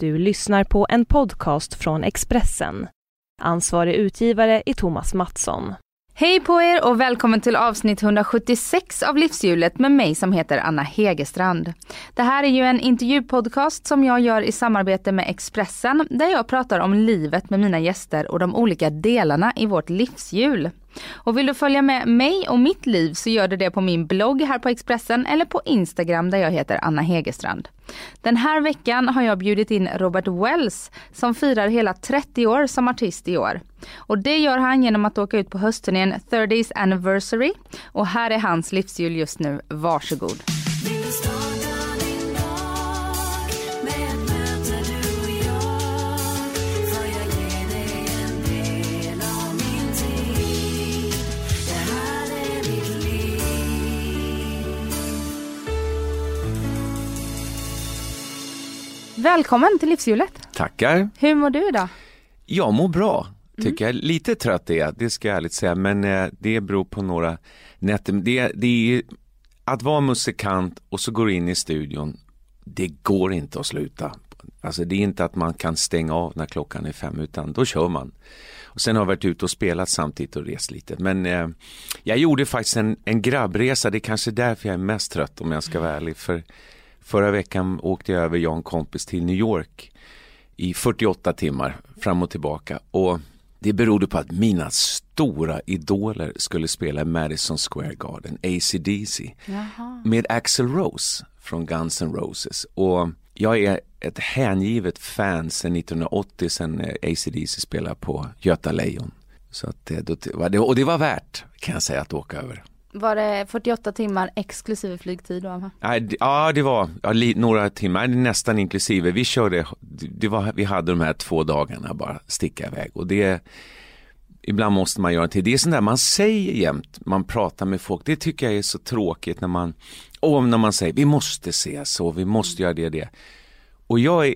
Du lyssnar på en podcast från Expressen. Ansvarig utgivare är Thomas Mattsson. Hej på er och välkommen till avsnitt 176 av Livshjulet med mig som heter Anna Hegerstrand. Det här är ju en intervjupodcast som jag gör i samarbete med Expressen där jag pratar om livet med mina gäster och de olika delarna i vårt livshjul. Och vill du följa med mig och mitt liv så gör du det på min blogg här på Expressen eller på Instagram där jag heter Anna Hegerstrand. Den här veckan har jag bjudit in Robert Wells som firar hela 30 år som artist i år. Och det gör han genom att åka ut på höstturnén 30s anniversary och här är hans livsjul just nu. Varsågod. Välkommen till Livshjulet. Tackar. Hur mår du idag? Jag mår bra, tycker jag. Lite trött är jag, det ska jag ärligt säga, men eh, det beror på några nätter. Det, det är att vara musikant och så går in i studion, det går inte att sluta. Alltså det är inte att man kan stänga av när klockan är fem, utan då kör man. Och sen har jag varit ute och spelat samtidigt och rest lite. Men eh, jag gjorde faktiskt en, en grabbresa, det är kanske därför jag är mest trött om jag ska vara ärlig. För Förra veckan åkte jag över Jan kompis till New York i 48 timmar fram och tillbaka. Och det berodde på att mina stora idoler skulle spela i Madison Square Garden, AC/DC med Axl Rose från Guns N' Roses. Och jag är ett hängivet fan sedan 1980 sen AC/DC spelade på Göta Lejon. Så att det, och det var värt kan jag säga att åka över. Var det 48 timmar exklusive flygtid då? Nej, ja det var ja, några timmar, nästan inklusive. Vi körde, det var, vi hade de här två dagarna bara sticka iväg och det Ibland måste man göra till. Det är sånt där man säger jämt, man pratar med folk. Det tycker jag är så tråkigt när man, och när man säger vi måste se så, vi måste göra det och det. Och jag, är,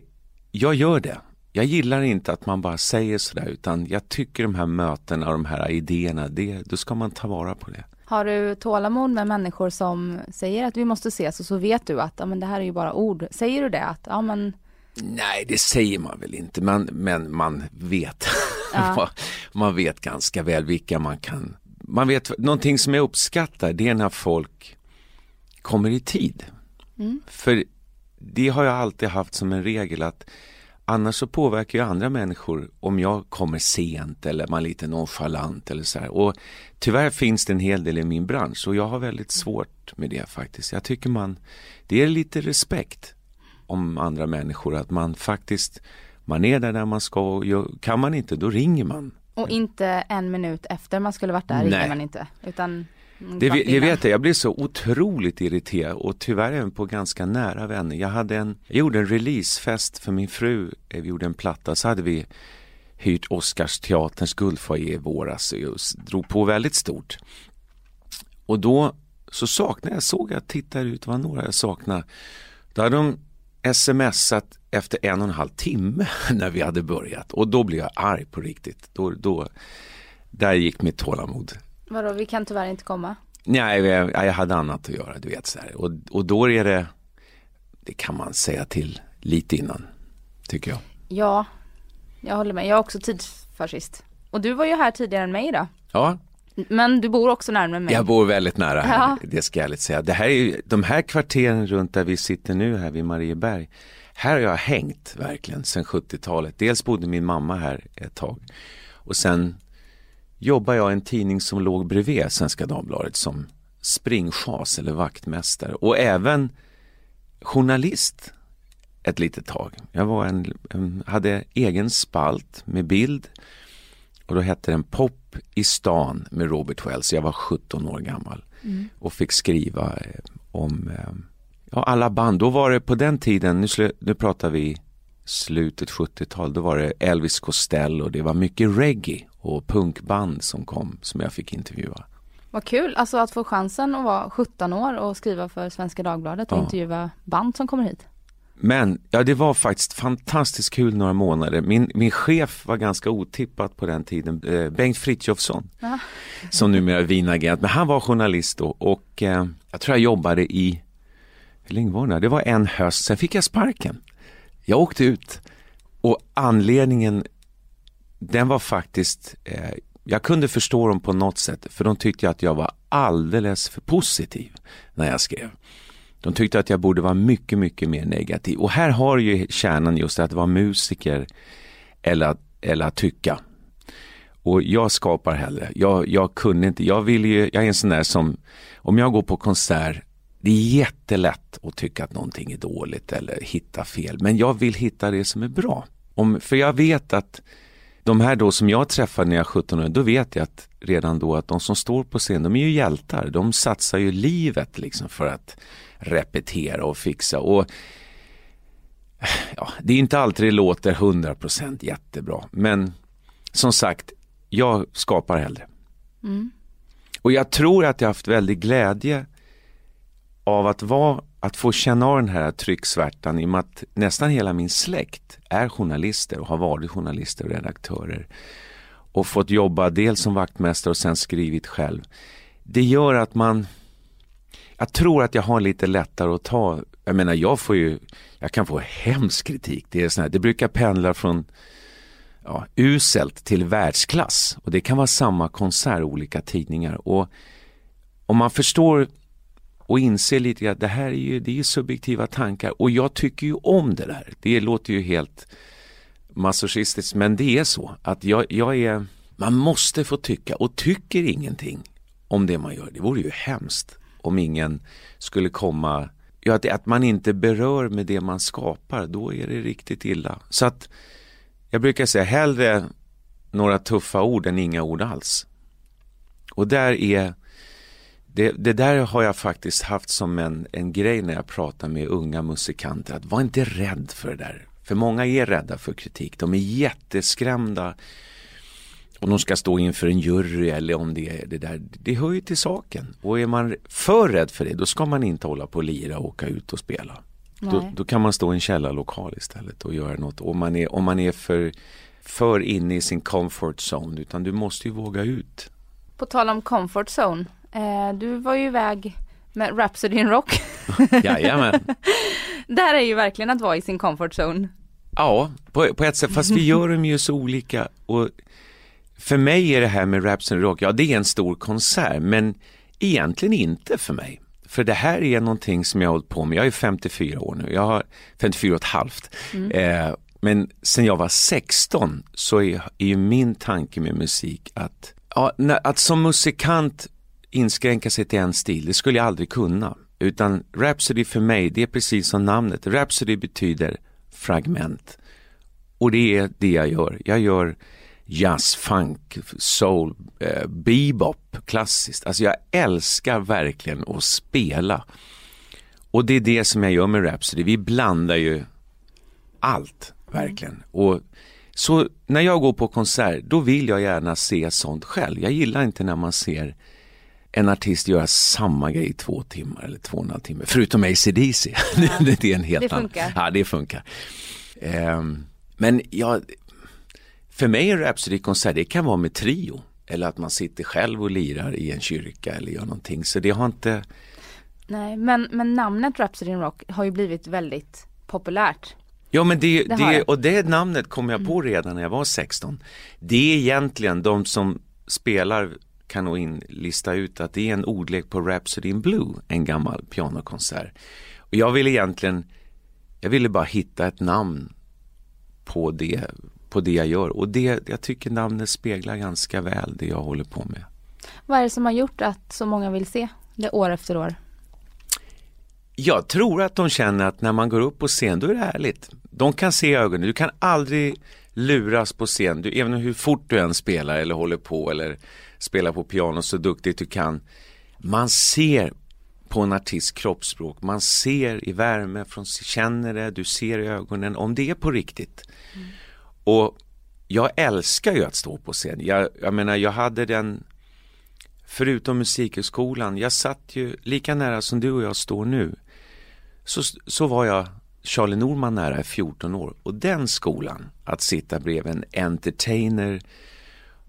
jag gör det. Jag gillar inte att man bara säger sådär utan jag tycker de här mötena och de här idéerna, det, då ska man ta vara på det. Har du tålamod med människor som säger att vi måste ses och så vet du att ja, men det här är ju bara ord. Säger du det? Att, ja, men... Nej, det säger man väl inte, man, men man vet. Ja. man vet ganska väl vilka man kan. Man vet, någonting som jag uppskattar det är när folk kommer i tid. Mm. För det har jag alltid haft som en regel att Annars så påverkar ju andra människor om jag kommer sent eller man är lite nonchalant eller så här. Och tyvärr finns det en hel del i min bransch och jag har väldigt svårt med det faktiskt. Jag tycker man, det är lite respekt om andra människor att man faktiskt, man är där när man ska och kan man inte då ringer man. Och inte en minut efter man skulle varit där ringer man inte utan det, jag vet det, jag blev så otroligt irriterad och tyvärr även på ganska nära vänner. Jag, hade en, jag gjorde en releasefest för min fru, vi gjorde en platta, så hade vi hyrt Oscarsteaterns guldfoajé i våras och drog på väldigt stort. Och då så saknade jag, såg jag, tittade ut, det var några jag saknade. Då hade de smsat efter en och en halv timme när vi hade börjat och då blev jag arg på riktigt. Då, då, där gick mitt tålamod Vadå, vi kan tyvärr inte komma? Nej, jag, jag hade annat att göra, du vet så här. Och, och då är det, det kan man säga till lite innan, tycker jag. Ja, jag håller med. Jag är också tidsfascist. Och du var ju här tidigare än mig då. Ja. Men du bor också närmare mig. Jag bor väldigt nära här, ja. det ska jag ärligt säga. Det här är ju, de här kvarteren runt där vi sitter nu här vid Marieberg, här har jag hängt verkligen sedan 70-talet. Dels bodde min mamma här ett tag och sen jobbar jag i en tidning som låg bredvid Svenska Dagbladet som springchas eller vaktmästare och även journalist ett litet tag. Jag var en, en, hade egen spalt med bild och då hette den Pop i stan med Robert Wells. Jag var 17 år gammal mm. och fick skriva eh, om eh, ja, alla band. Då var det på den tiden, nu, nu pratar vi slutet 70-tal, då var det Elvis Costello, det var mycket reggae och punkband som kom som jag fick intervjua. Vad kul, alltså att få chansen att vara 17 år och skriva för Svenska Dagbladet och ja. intervjua band som kommer hit. Men ja, det var faktiskt fantastiskt kul några månader. Min, min chef var ganska otippat på den tiden, eh, Bengt Frithiofsson, ja. som numera är vinagent. Men han var journalist då och eh, jag tror jag jobbade i, hur länge var det? Det var en höst, sen fick jag sparken. Jag åkte ut Och anledningen, den var faktiskt, eh, jag kunde förstå dem på något sätt, för de tyckte att jag var alldeles för positiv när jag skrev. De tyckte att jag borde vara mycket, mycket mer negativ. Och här har ju kärnan just att vara musiker eller att, eller att tycka. Och jag skapar hellre. Jag, jag kunde inte, jag vill ju, jag är en sån där som, om jag går på konsert, det är jättelätt att tycka att någonting är dåligt eller hitta fel. Men jag vill hitta det som är bra. Om, för jag vet att de här då som jag träffade när jag var 17 år, då vet jag att redan då att de som står på scen, de är ju hjältar. De satsar ju livet liksom för att repetera och fixa. Och ja, Det är inte alltid det låter 100% jättebra, men som sagt, jag skapar hellre. Mm. Och jag tror att jag haft väldigt glädje av att, vara, att få känna av den här trycksvärtan i och med att nästan hela min släkt är journalister och har varit journalister och redaktörer. Och fått jobba dels som vaktmästare och sen skrivit själv. Det gör att man, jag tror att jag har lite lättare att ta, jag menar jag får ju, jag kan få hemsk kritik. Det, är sån här, det brukar pendla från ja, uselt till världsklass och det kan vara samma konsert olika tidningar. Och om man förstår och inse lite att det här är ju, det är subjektiva tankar och jag tycker ju om det där. Det låter ju helt masochistiskt men det är så att jag, jag är, man måste få tycka och tycker ingenting om det man gör. Det vore ju hemskt om ingen skulle komma, ja, att, att man inte berör med det man skapar, då är det riktigt illa. Så att jag brukar säga hellre några tuffa ord än inga ord alls. Och där är det, det, där har jag faktiskt haft som en, en grej när jag pratar med unga musikanter, att var inte rädd för det där. För många är rädda för kritik, de är jätteskrämda om de ska stå inför en jury eller om det är det där. Det hör ju till saken. Och är man för rädd för det, då ska man inte hålla på och lira och åka ut och spela. Då, då, kan man stå i en källarlokal istället och göra något. Om man är, om man är för, för inne i sin comfort zone, utan du måste ju våga ut. På tal om comfort zone, Eh, du var ju iväg med Rhapsody in Rock. Jajamän. Där är ju verkligen att vara i sin comfort zone. Ja, på, på ett sätt, fast vi gör dem ju så olika. Och för mig är det här med Rhapsody in Rock, ja det är en stor konsert, men egentligen inte för mig. För det här är någonting som jag har hållit på med, jag är 54 år nu, jag har 54 och ett halvt. Mm. Eh, men sen jag var 16 så är, är ju min tanke med musik att, ja, att som musikant inskränka sig till en stil, det skulle jag aldrig kunna. Utan Rhapsody för mig, det är precis som namnet. Rhapsody betyder fragment. Och det är det jag gör. Jag gör jazz, funk, soul, eh, bebop, klassiskt. Alltså jag älskar verkligen att spela. Och det är det som jag gör med Rhapsody. Vi blandar ju allt, verkligen. Och så när jag går på konsert, då vill jag gärna se sånt själv. Jag gillar inte när man ser en artist göra samma grej i två timmar eller två och en halv timme, förutom ACDC. Ja. det är en helt det funkar. Annan. Ja, det funkar. Um, men ja, för mig är Rhapsody-konsert, det kan vara med trio. Eller att man sitter själv och lirar i en kyrka eller gör någonting. Så det har inte... Nej, men, men namnet Rhapsody in Rock har ju blivit väldigt populärt. Ja men det, det, det och det namnet kom jag på mm. redan när jag var 16. Det är egentligen de som spelar kan nog in lista ut att det är en ordlek på Rhapsody in Blue, en gammal pianokonsert. Och jag ville egentligen, jag ville bara hitta ett namn på det, på det jag gör och det, jag tycker namnet speglar ganska väl det jag håller på med. Vad är det som har gjort att så många vill se det år efter år? Jag tror att de känner att när man går upp på scen då är det härligt. De kan se ögonen, du kan aldrig luras på scen, du, även hur fort du än spelar eller håller på eller spelar på piano så duktigt du kan. Man ser på en artists kroppsspråk, man ser i värme, från, känner det, du ser i ögonen om det är på riktigt. Mm. Och jag älskar ju att stå på scen. Jag, jag menar, jag hade den, förutom musikhögskolan, jag satt ju lika nära som du och jag står nu. Så, så var jag Charlie Norman nära i 14 år och den skolan, att sitta bredvid en entertainer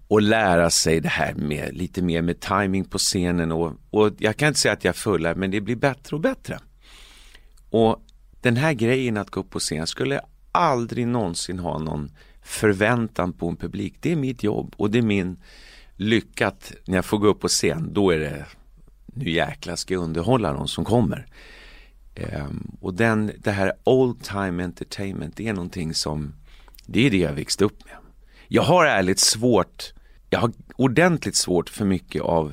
och lära sig det här med lite mer med timing på scenen och, och jag kan inte säga att jag fullar men det blir bättre och bättre. Och den här grejen att gå upp på scen, jag aldrig någonsin ha någon förväntan på en publik. Det är mitt jobb och det är min lycka att när jag får gå upp på scen, då är det nu jäklar ska jag underhålla de som kommer. Um, och den, det här old time entertainment, det är någonting som, det är det jag växt upp med. Jag har ärligt svårt, jag har ordentligt svårt för mycket av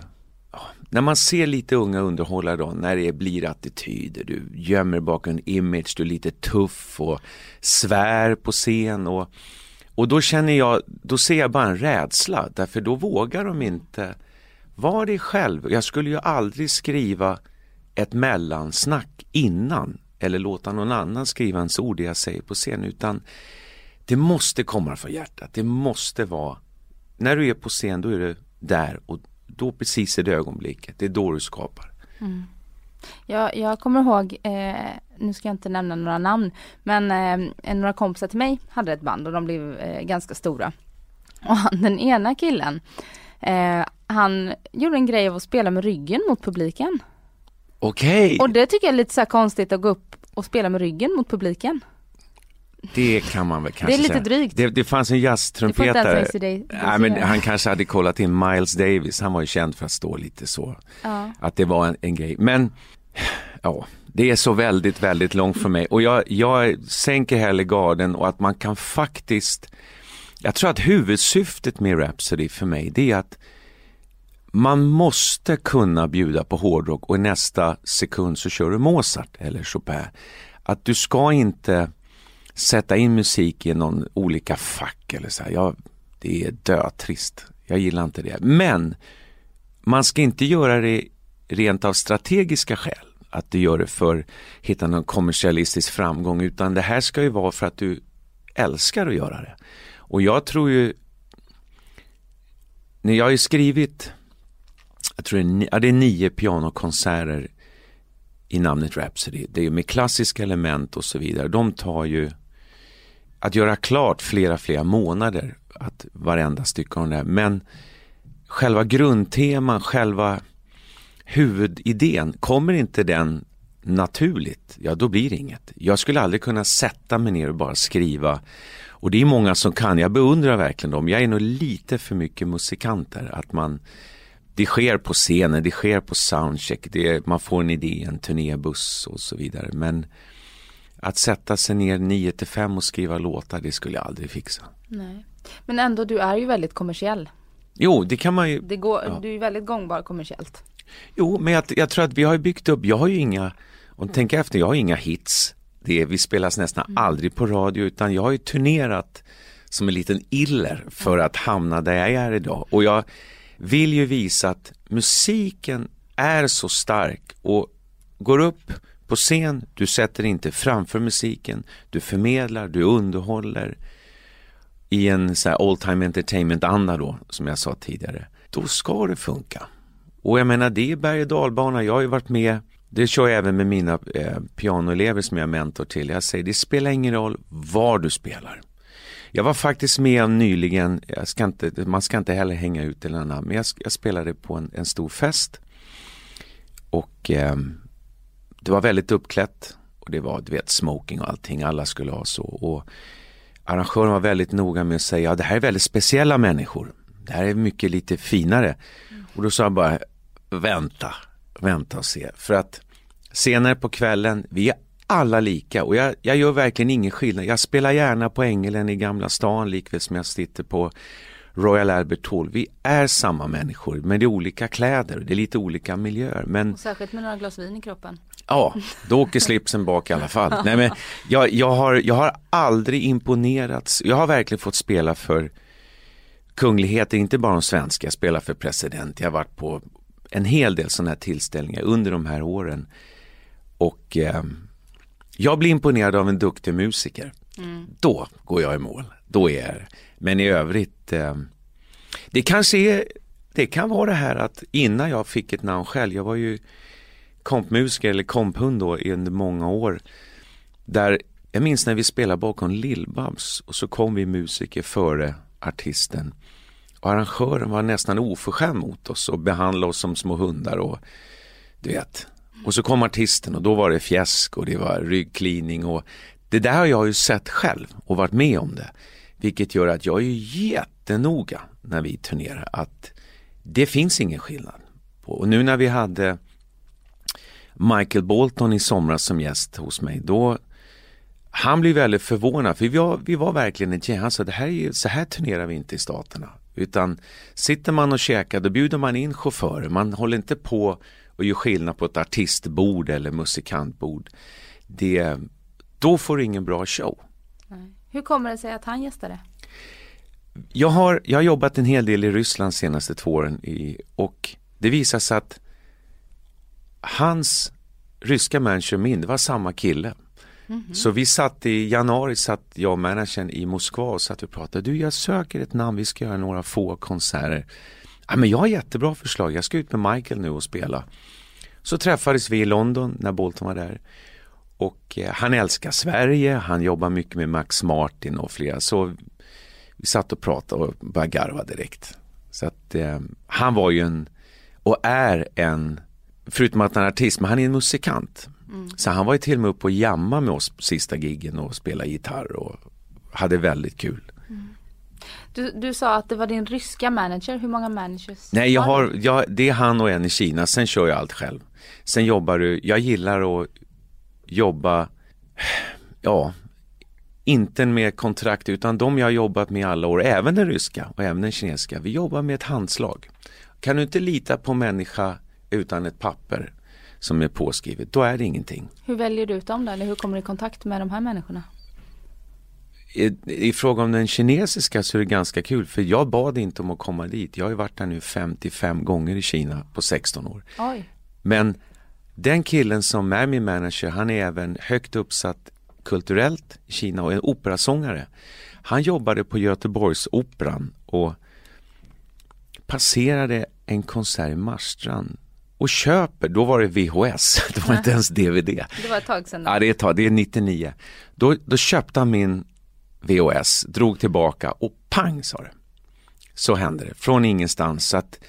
när man ser lite unga underhållare då, när det blir attityder, du gömmer bakom en image, du är lite tuff och svär på scen och, och då känner jag, då ser jag bara en rädsla, därför då vågar de inte vara dig själv. Jag skulle ju aldrig skriva ett mellansnack innan eller låta någon annan skriva ens ord det jag säger på scen utan det måste komma från hjärtat. Det måste vara, när du är på scen då är du där och då precis i det ögonblicket, det är då du skapar. Mm. Jag, jag kommer ihåg, eh, nu ska jag inte nämna några namn, men eh, några kompisar till mig hade ett band och de blev eh, ganska stora. Och han, den ena killen, eh, han gjorde en grej av att spela med ryggen mot publiken. Okej. Okay. Och det tycker jag är lite så konstigt att gå upp och spela med ryggen mot publiken. Det kan man väl kanske säga. Det är lite säga. drygt. Det, det fanns en jazztrumpetare. Nej, men han kanske hade kollat in Miles Davis. Han var ju känd för att stå lite så. Ja. Att det var en, en grej. Men ja, det är så väldigt, väldigt långt för mig. Och jag, jag sänker hellre garden och att man kan faktiskt jag tror att huvudsyftet med Rhapsody för mig det är att man måste kunna bjuda på hårdrock och i nästa sekund så kör du Mozart eller Chopin. Att du ska inte sätta in musik i någon olika fack eller så här. Jag, det är dötrist. Jag gillar inte det. Men man ska inte göra det rent av strategiska skäl. Att du gör det för att hitta någon kommersialistisk framgång utan det här ska ju vara för att du älskar att göra det. Och jag tror ju, när jag har ju skrivit, jag tror det är, ja, det är nio pianokonserter i namnet Rhapsody. Det är med klassiska element och så vidare. De tar ju att göra klart flera, flera månader att varenda stycke av det. Men själva grundteman, själva huvudidén, kommer inte den naturligt, ja då blir det inget. Jag skulle aldrig kunna sätta mig ner och bara skriva och det är många som kan, jag beundrar verkligen dem. Jag är nog lite för mycket musikanter, att man det sker på scenen, det sker på soundcheck, det, man får en idé, en turnébuss och så vidare. Men att sätta sig ner 9 till 5 och skriva låtar, det skulle jag aldrig fixa. Nej. Men ändå, du är ju väldigt kommersiell. Jo, det kan man ju. Det går, ja. Du är väldigt gångbar kommersiellt. Jo, men jag, jag, tror att vi har byggt upp, jag har ju inga, om du tänker efter, jag har inga hits. Det, vi spelas nästan mm. aldrig på radio utan jag har ju turnerat som en liten iller för att hamna där jag är idag. Och jag vill ju visa att musiken är så stark och går upp på scen, du sätter inte framför musiken, du förmedlar, du underhåller i en så här all time entertainment anda då, som jag sa tidigare. Då ska det funka. Och jag menar det är berg och dalbana, jag har ju varit med det kör jag även med mina eh, pianoelever som jag är mentor till. Jag säger det spelar ingen roll var du spelar. Jag var faktiskt med nyligen, ska inte, man ska inte heller hänga ut eller annat, men jag, jag spelade på en, en, stor fest. Och eh, det var väldigt uppklätt och det var du vet smoking och allting, alla skulle ha så. Och arrangören var väldigt noga med att säga, ja det här är väldigt speciella människor. Det här är mycket lite finare. Och då sa jag bara, vänta, vänta och se. För att senare på kvällen, vi är alla lika och jag, jag gör verkligen ingen skillnad. Jag spelar gärna på Ängelen i Gamla stan likväl som jag sitter på Royal Albert Hall. Vi är samma människor men det är olika kläder och det är lite olika miljöer. Men... Och särskilt med några glas vin i kroppen. Ja, då åker slipsen bak i alla fall. Nej, men jag, jag, har, jag har aldrig imponerats. Jag har verkligen fått spela för kungligheter, inte bara de svenska. Jag spelar för president, jag har varit på en hel del sådana här tillställningar under de här åren. Och eh, jag blir imponerad av en duktig musiker. Mm. Då går jag i mål. Då är jag men i övrigt, eh, det kanske är, det kan vara det här att innan jag fick ett namn själv, jag var ju kompmusiker eller komphund då under många år. Där jag minns när vi spelade bakom Lill-Babs och så kom vi musiker före artisten. Och arrangören var nästan oförskämd mot oss och behandlade oss som små hundar och du vet. Och så kom artisten och då var det fjäsk och det var ryggklining och det där har jag ju sett själv och varit med om det. Vilket gör att jag är jättenoga när vi turnerar att det finns ingen skillnad. Och nu när vi hade Michael Bolton i somras som gäst hos mig, då han blev väldigt förvånad för vi var, vi var verkligen ett gäng. Han sa det här är, så här turnerar vi inte i Staterna. Utan sitter man och käkar då bjuder man in chaufförer. Man håller inte på och gör skillnad på ett artistbord eller musikantbord. Det, då får du ingen bra show. Hur kommer det sig att han gästade? Jag har, jag har jobbat en hel del i Ryssland senaste två åren i, och det visar sig att hans ryska manager min, det var samma kille. Mm -hmm. Så vi satt i januari, satt jag och managern i Moskva och satt och pratade. Du, jag söker ett namn, vi ska göra några få konserter. Ja, men jag har jättebra förslag, jag ska ut med Michael nu och spela. Så träffades vi i London när Bolton var där. Och eh, han älskar Sverige, han jobbar mycket med Max Martin och flera. Så vi satt och pratade och började garva direkt. Så att eh, han var ju en, och är en, förutom att han är artist, men han är en musikant. Mm. Så han var ju till och med uppe och jamma med oss på sista giggen och spelade gitarr och hade väldigt kul. Mm. Du, du sa att det var din ryska manager, hur många managers? Nej, jag har, jag, det är han och en i Kina, sen kör jag allt själv. Sen jobbar du, jag gillar att jobba, ja, inte med kontrakt utan de jag har jobbat med alla år, även den ryska och även den kinesiska. Vi jobbar med ett handslag. Kan du inte lita på människa utan ett papper som är påskrivet, då är det ingenting. Hur väljer du ut dem då, eller hur kommer du i kontakt med de här människorna? I, I, fråga om den kinesiska så är det ganska kul för jag bad inte om att komma dit. Jag har ju varit där nu 55 gånger i Kina på 16 år. Oj. Men den killen som är min manager, han är även högt uppsatt kulturellt i Kina och en operasångare. Han jobbade på Göteborgsoperan och passerade en konsert i Marstrand och köper, då var det VHS, det var inte ens DVD. Det var ett tag sedan. Då. Ja, det är ett tag, det är 99. Då, då köpte han min VHS, drog tillbaka och pang sa det. Så hände det, från ingenstans. Så att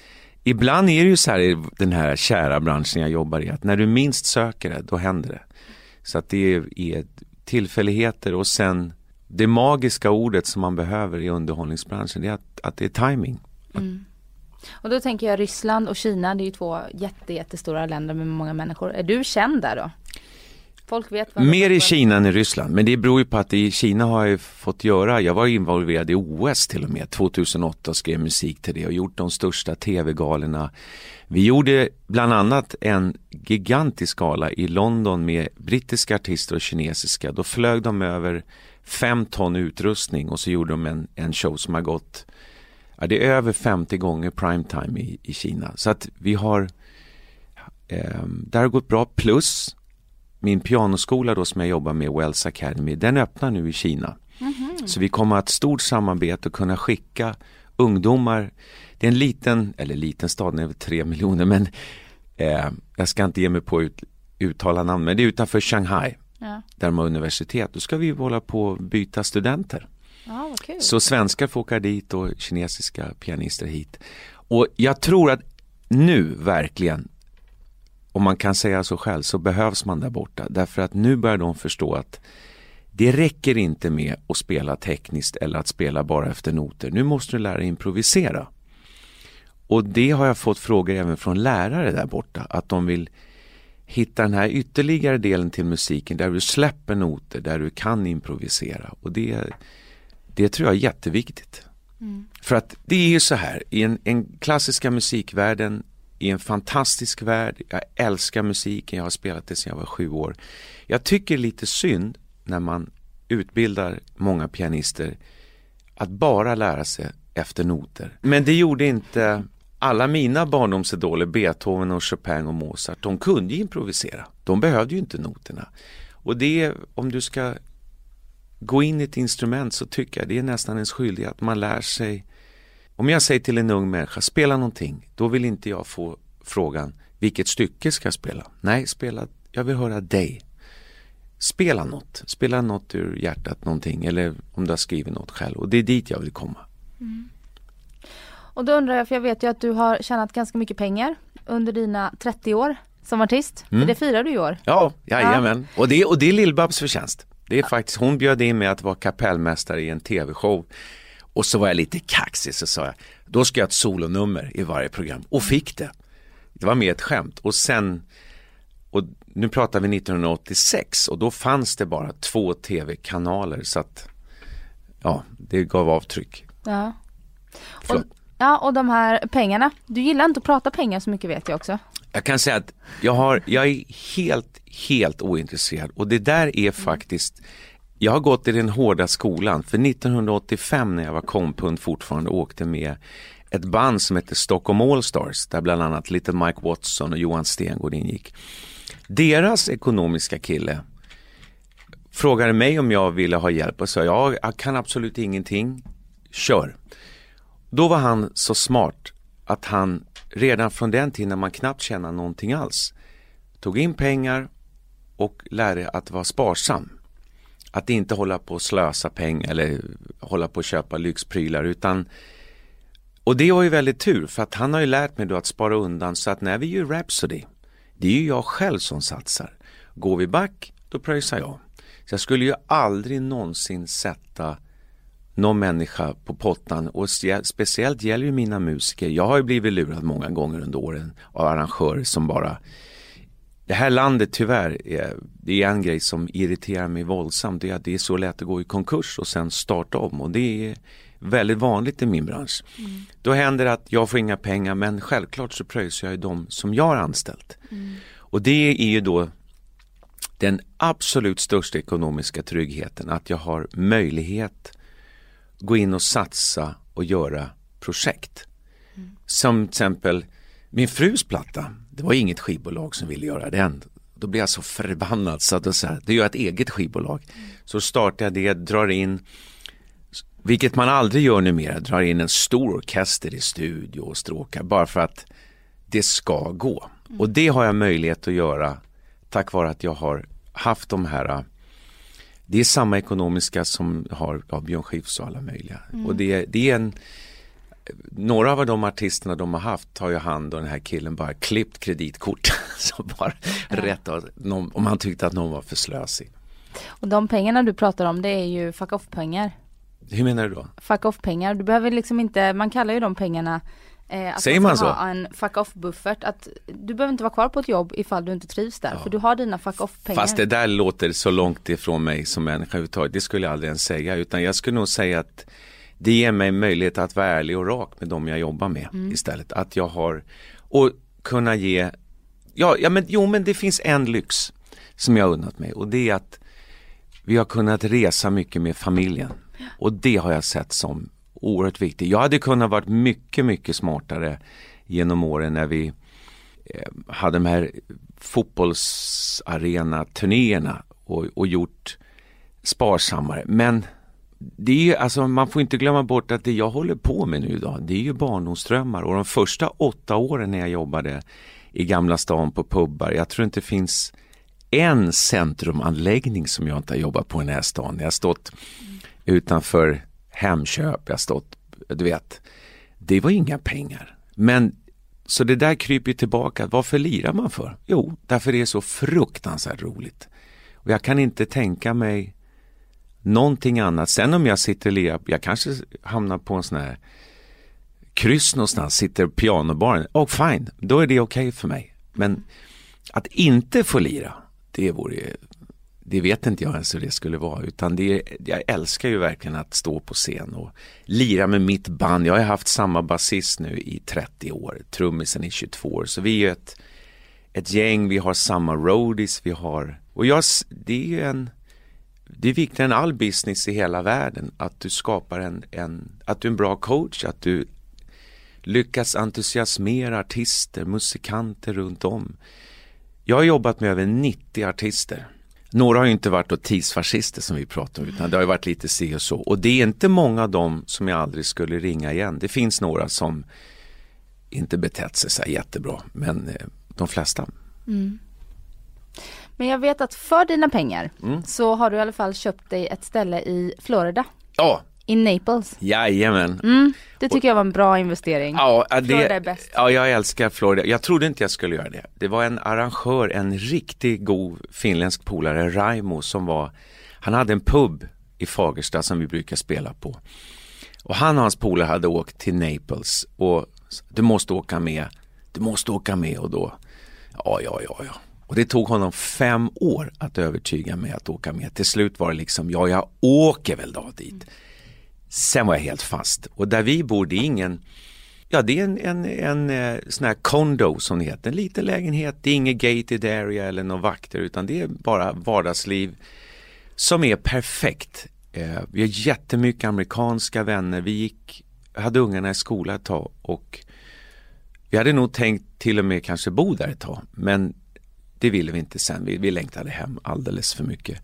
ibland är det ju så här i den här kära branschen jag jobbar i, att när du minst söker det, då händer det. Så att det är, är tillfälligheter och sen det magiska ordet som man behöver i underhållningsbranschen, det är att, att det är timing. Mm. Och då tänker jag Ryssland och Kina, det är ju två jätte, jättestora länder med många människor. Är du känd där då? Folk vet vad Mer i Kina än i Ryssland, men det beror ju på att i Kina har jag fått göra, jag var involverad i OS till och med 2008 och skrev musik till det och gjort de största tv-galorna. Vi gjorde bland annat en gigantisk gala i London med brittiska artister och kinesiska. Då flög de över fem ton utrustning och så gjorde de en, en show som har gått Ja, det är över 50 gånger primetime i, i Kina. Så att vi har, eh, det har gått bra. Plus min pianoskola då som jag jobbar med, Wells Academy, den öppnar nu i Kina. Mm -hmm. Så vi kommer att ha ett stort samarbete och kunna skicka ungdomar, det är en liten, eller liten stad, den är över tre miljoner, men eh, jag ska inte ge mig på ut, uttala namn, men det är utanför Shanghai, ja. där de har universitet. Då ska vi hålla på att byta studenter. Ah, Så svenskar får åka dit och kinesiska pianister hit. Och jag tror att nu verkligen, om man kan säga så själv, så behövs man där borta. Därför att nu börjar de förstå att det räcker inte med att spela tekniskt eller att spela bara efter noter. Nu måste du lära dig improvisera. Och det har jag fått frågor även från lärare där borta, att de vill hitta den här ytterligare delen till musiken där du släpper noter, där du kan improvisera. Och det, det tror jag är jätteviktigt. Mm. För att det är ju så här, i en, en klassiska musikvärlden, i en fantastisk värld, jag älskar musiken, jag har spelat det sedan jag var sju år. Jag tycker lite synd när man utbildar många pianister att bara lära sig efter noter. Men det gjorde inte alla mina barndomsidoler, Beethoven och Chopin och Mozart, de kunde ju improvisera. De behövde ju inte noterna. Och det, om du ska gå in i ett instrument så tycker jag det är nästan ens skyldighet att man lär sig. Om jag säger till en ung människa, spela någonting, då vill inte jag få frågan, vilket stycke ska jag spela? Nej, spela, jag vill höra dig. Spela något, spela något ur hjärtat, någonting, eller om du har skrivit något själv. Och det är dit jag vill komma. Mm. Och då undrar jag, för jag vet ju att du har tjänat ganska mycket pengar under dina 30 år som artist. Mm. Det firar du i år. Ja, jajamän. Ja. Och, det, och det är Lill-Babs förtjänst. Det är faktiskt, hon bjöd in mig att vara kapellmästare i en tv-show. Och så var jag lite kaxig så sa jag, då ska jag ha ett solonummer i varje program. Och fick det. Det var mer ett skämt. Och sen, och nu pratar vi 1986 och då fanns det bara två tv-kanaler så att, ja, det gav avtryck. Ja. Och, ja, och de här pengarna. Du gillar inte att prata pengar så mycket vet jag också. Jag kan säga att jag, har, jag är helt, helt ointresserad och det där är faktiskt jag har gått i den hårda skolan, för 1985 när jag var kompund fortfarande åkte med ett band som hette Stockholm Allstars, där bland annat Little Mike Watson och Johan Stengård ingick. Deras ekonomiska kille frågade mig om jag ville ha hjälp och sa jag kan absolut ingenting, kör. Då var han så smart att han redan från den tiden när man knappt tjänade någonting alls tog in pengar och lärde att vara sparsam. Att inte hålla på och slösa pengar eller hålla på och köpa lyxprylar utan och det var ju väldigt tur för att han har ju lärt mig då att spara undan så att när vi gör Rhapsody det är ju jag själv som satsar. Går vi back då pröjsar jag. Så jag skulle ju aldrig någonsin sätta någon människa på pottan och speciellt gäller ju mina musiker. Jag har ju blivit lurad många gånger under åren av arrangörer som bara det här landet tyvärr, är, det är en grej som irriterar mig våldsamt. Det är att det är så lätt att gå i konkurs och sen starta om och det är väldigt vanligt i min bransch. Mm. Då händer det att jag får inga pengar men självklart så pröjsar jag ju de som jag har anställt. Mm. Och det är ju då den absolut största ekonomiska tryggheten att jag har möjlighet gå in och satsa och göra projekt. Mm. Som till exempel min frus platta, det var inget skivbolag som ville göra den. Då blev jag så förbannad så att jag sa, det gör ett eget skivbolag. Så startar jag det, drar in, vilket man aldrig gör numera, drar in en stor orkester i studio och stråkar bara för att det ska gå. Mm. Och det har jag möjlighet att göra tack vare att jag har haft de här det är samma ekonomiska som har ja, Björn Skifs och alla möjliga. Mm. Och det, det är en några av de artisterna de har haft tar ju hand och den här killen bara klippt kreditkort. så bara ja. rätt någon, om han tyckte att någon var för slösig. Och de pengarna du pratar om det är ju fuck off pengar. Hur menar du då? Fuck off pengar. Du behöver liksom inte, man kallar ju de pengarna Eh, att Säger man, man så? ha en fuck off buffert. Att du behöver inte vara kvar på ett jobb ifall du inte trivs där. Ja. För du har dina fuck off pengar. Fast det där låter så långt ifrån mig som människa överhuvudtaget. Det skulle jag aldrig ens säga. Utan jag skulle nog säga att det ger mig möjlighet att vara ärlig och rak med dem jag jobbar med mm. istället. Att jag har, och kunna ge, ja, ja men jo men det finns en lyx som jag har unnat mig och det är att vi har kunnat resa mycket med familjen. Och det har jag sett som oerhört viktigt. Jag hade kunnat varit mycket, mycket smartare genom åren när vi eh, hade de här fotbollsarena-turnéerna och, och gjort sparsammare. Men det är alltså, man får inte glömma bort att det jag håller på med nu idag, det är ju barndomsdrömmar och de första åtta åren när jag jobbade i Gamla stan på pubbar, jag tror inte det finns en centrumanläggning som jag inte har jobbat på i den här stan. Jag har stått utanför Hemköp, jag har stått, du vet, det var inga pengar. Men så det där kryper tillbaka, varför lirar man för? Jo, därför det är så fruktansvärt roligt. Och jag kan inte tänka mig någonting annat. Sen om jag sitter och lirar, jag kanske hamnar på en sån här kryss någonstans, sitter pianobaren, och fine, då är det okej okay för mig. Men att inte få lira, det vore det vet inte jag ens hur det skulle vara utan det, jag älskar ju verkligen att stå på scen och lira med mitt band. Jag har haft samma basist nu i 30 år, trummisen i 22 år så vi är ett, ett gäng, vi har samma roadies, vi har och jag, det är en det är viktigare än all business i hela världen att du skapar en, en att du är en bra coach, att du lyckas entusiasmera artister, musikanter runt om. Jag har jobbat med över 90 artister några har ju inte varit då tidsfascister som vi pratar om utan det har ju varit lite si och så. Och det är inte många av dem som jag aldrig skulle ringa igen. Det finns några som inte betett sig så jättebra men eh, de flesta. Mm. Men jag vet att för dina pengar mm. så har du i alla fall köpt dig ett ställe i Florida. Ja, i Naples? Jajamän. Mm, det tycker jag var en bra investering. Ja, det, Florida är bäst. Ja, jag älskar Florida. Jag trodde inte jag skulle göra det. Det var en arrangör, en riktigt god finländsk polare, Raimo, som var Han hade en pub i Fagersta som vi brukar spela på. Och han och hans polare hade åkt till Naples och du måste åka med, du måste åka med och då, ja, ja, ja, ja. Och det tog honom fem år att övertyga mig att åka med. Till slut var det liksom, ja, jag åker väl då dit. Sen var jag helt fast och där vi bor, det är ingen, ja det är en, en, en, en sån här condo som det heter, en liten lägenhet, det är ingen gated area eller några vakter utan det är bara vardagsliv som är perfekt. Eh, vi har jättemycket amerikanska vänner. Vi gick, hade ungarna i skola ett tag och vi hade nog tänkt till och med kanske bo där ett tag. Men det ville vi inte sen. Vi, vi längtade hem alldeles för mycket.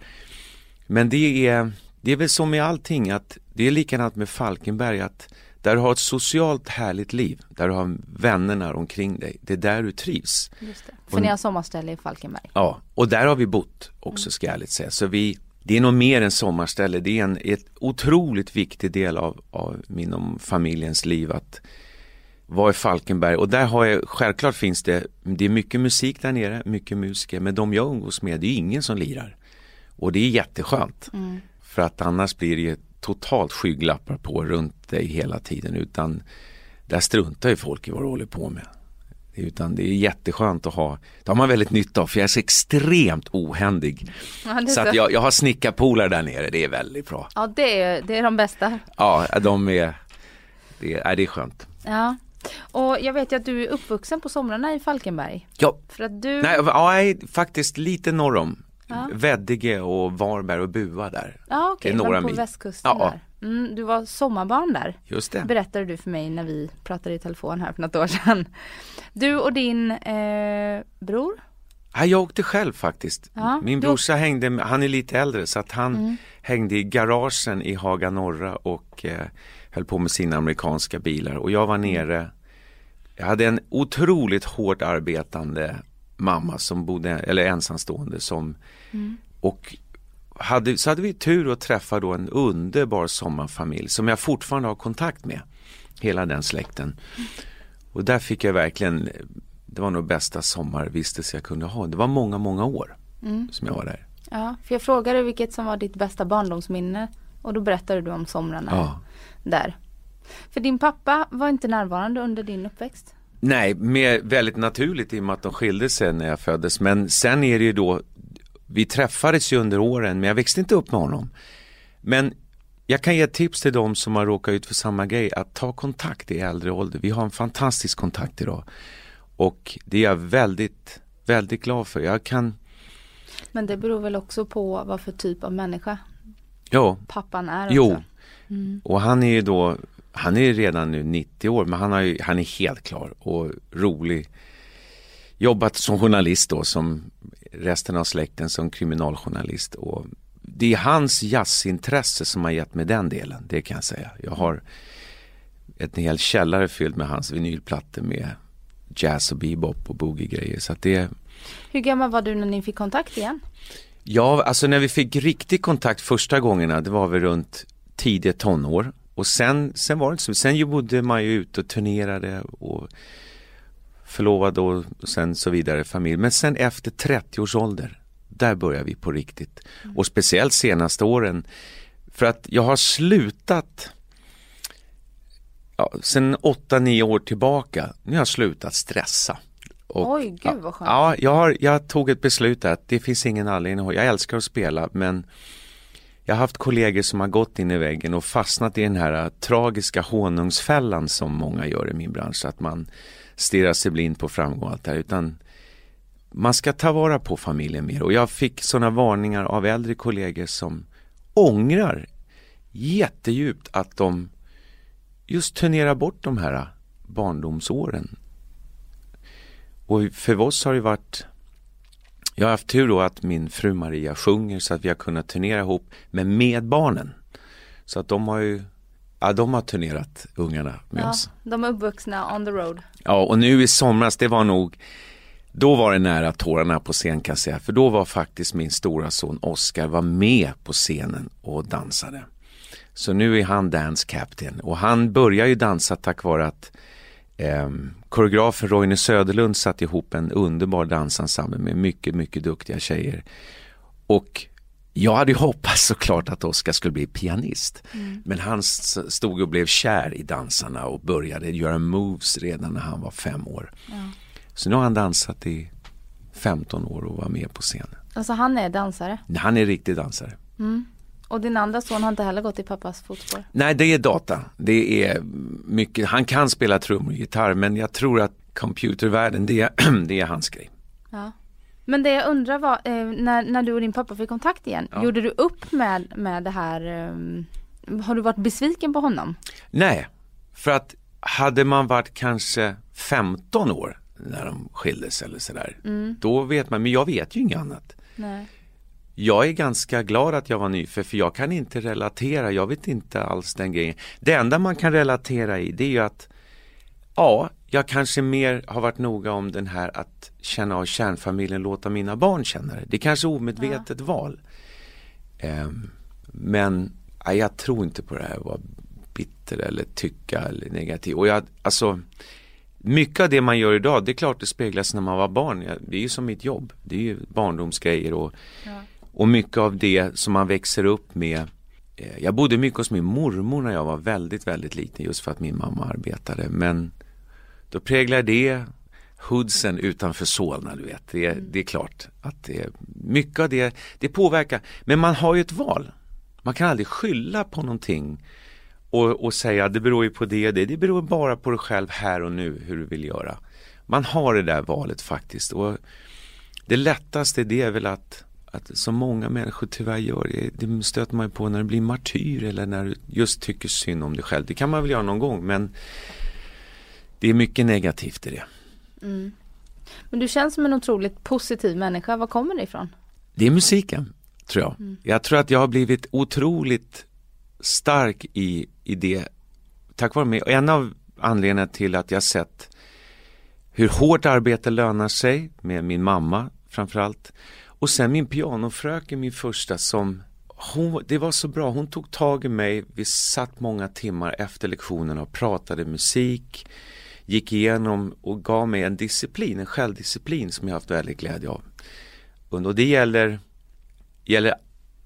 Men det är, det är väl som med allting att det är likadant med Falkenberg att där du har ett socialt härligt liv, där du har vännerna omkring dig, det är där du trivs. Just det. För ni har sommarställe i Falkenberg? Ja, och där har vi bott också ska jag ärligt säga. Så vi, det är nog mer än sommarställe, det är en ett otroligt viktig del av, av min och familjens liv att vara i Falkenberg och där har jag, självklart finns det, det är mycket musik där nere, mycket musiker, men de jag umgås med, det är ingen som lirar. Och det är jätteskönt. Mm. För att annars blir det totalt skygglappar på runt dig hela tiden utan där struntar ju folk i vad du håller på med. Utan det är jätteskönt att ha, det har man väldigt nytta av för jag är så extremt ohändig. Ja, så, så att jag, jag har snickarpolare där nere, det är väldigt bra. Ja det är, det är de bästa. Ja, de är, det är, det är skönt. Ja. Och jag vet ju att du är uppvuxen på somrarna i Falkenberg. Ja. För att du... Nej, ja, faktiskt lite norr om. Ja. Veddige och Varberg och Bua där. Ja okay. några på mil. västkusten ja. där. Mm, du var sommarbarn där. Just det. Berättade du för mig när vi pratade i telefon här för något år sedan. Du och din eh, bror? Ja, jag åkte själv faktiskt. Ja, Min brorsa du... hängde, han är lite äldre så att han mm. hängde i garagen i Haga Norra och eh, höll på med sina amerikanska bilar och jag var mm. nere jag hade en otroligt hårt arbetande mamma som bodde, eller ensamstående som mm. och hade, så hade vi tur att träffa då en underbar sommarfamilj som jag fortfarande har kontakt med. Hela den släkten. Och där fick jag verkligen, det var nog bästa sommarvistelse jag kunde ha. Det var många, många år mm. som jag var där. Ja, för jag frågade vilket som var ditt bästa barndomsminne och då berättade du om somrarna ja. där. För din pappa var inte närvarande under din uppväxt? Nej, mer väldigt naturligt i och med att de skilde sig när jag föddes. Men sen är det ju då, vi träffades ju under åren men jag växte inte upp med honom. Men jag kan ge tips till de som har råkat ut för samma grej att ta kontakt i äldre ålder. Vi har en fantastisk kontakt idag. Och det är jag väldigt, väldigt glad för. Jag kan Men det beror väl också på vad för typ av människa ja. pappan är också. Jo, mm. och han är ju då han är redan nu 90 år men han, har ju, han är helt klar och rolig. Jobbat som journalist då som resten av släkten som kriminaljournalist. Och det är hans jazzintresse som har gett mig den delen, det kan jag säga. Jag har en hel källare fylld med hans vinylplattor med jazz och bebop och boogie-grejer. Så det... Hur gammal var du när ni fick kontakt igen? Ja, alltså när vi fick riktig kontakt första gångerna, det var vi runt tidiga tonår. Och sen, sen var det så. Sen bodde man ju ute och turnerade och förlovad och sen så vidare familj. Men sen efter 30 års ålder, där börjar vi på riktigt. Mm. Och speciellt senaste åren. För att jag har slutat ja, sen 8-9 år tillbaka, nu har jag slutat stressa. Och, Oj, gud vad skönt. Ja, jag, har, jag tog ett beslut att det finns ingen anledning, jag älskar att spela men jag har haft kollegor som har gått in i väggen och fastnat i den här äh, tragiska honungsfällan som många gör i min bransch. Att man stirrar sig blind på framgång och allt det här. Utan man ska ta vara på familjen mer. Och jag fick sådana varningar av äldre kollegor som ångrar jättedjupt att de just turnerar bort de här äh, barndomsåren. Och för oss har det varit jag har haft tur då att min fru Maria sjunger så att vi har kunnat turnera ihop men med barnen. Så att de har ju Ja, de har turnerat ungarna med ja, oss. De är uppvuxna on the road. Ja, och nu i somras, det var nog då var det nära tårarna på scen kan jag säga. För då var faktiskt min stora son Oscar var med på scenen och dansade. Så nu är han dance captain och han börjar ju dansa tack vare att eh, koreografen Roine Söderlund satte ihop en underbar dansensemble med mycket, mycket duktiga tjejer. Och jag hade ju hoppats såklart att Oskar skulle bli pianist. Mm. Men han stod och blev kär i dansarna och började göra moves redan när han var fem år. Ja. Så nu har han dansat i 15 år och var med på scenen. Alltså han är dansare? Han är riktig dansare. Mm. Och din andra son har inte heller gått i pappas fotspår? Nej, det är data. Det är mycket, han kan spela trummor och gitarr men jag tror att computervärlden, det är, det är hans grej. Ja. Men det jag undrar var, eh, när, när du och din pappa fick kontakt igen, ja. gjorde du upp med, med det här, eh, har du varit besviken på honom? Nej, för att hade man varit kanske 15 år när de skildes eller sådär, mm. då vet man, men jag vet ju inget annat. Nej. Jag är ganska glad att jag var nyfödd för jag kan inte relatera, jag vet inte alls den grejen. Det enda man kan relatera i det är ju att ja, jag kanske mer har varit noga om den här att känna av kärnfamiljen, låta mina barn känna det. Det är kanske omedvetet ja. val. Um, men ja, jag tror inte på det här att vara bitter eller tycka eller negativ. Och jag, alltså, mycket av det man gör idag, det är klart det speglas när man var barn. Det är ju som mitt jobb. Det är ju barndomsgrejer och, ja. Och mycket av det som man växer upp med eh, jag bodde mycket hos min mormor när jag var väldigt, väldigt liten just för att min mamma arbetade. Men då präglar det hoodsen utanför Solna, du vet. Det, mm. det är klart att det, mycket av det, det påverkar. Men man har ju ett val. Man kan aldrig skylla på någonting och, och säga det beror ju på det och det. Det beror bara på dig själv här och nu hur du vill göra. Man har det där valet faktiskt. Och det lättaste det är väl att, att så många människor tyvärr gör, det stöter man ju på när du blir martyr eller när du just tycker synd om dig själv. Det kan man väl göra någon gång men det är mycket negativt i det. Mm. Men du känns som en otroligt positiv människa. Var kommer det ifrån? Det är musiken, tror jag. Mm. Jag tror att jag har blivit otroligt stark i, i det tack vare mig. Och en av anledningarna till att jag sett hur hårt arbete lönar sig med min mamma framförallt. Och sen min pianofröken, min första som hon, det var så bra, hon tog tag i mig, vi satt många timmar efter lektionerna och pratade musik gick igenom och gav mig en disciplin, en självdisciplin som jag haft väldigt glädje av. Och det gäller, gäller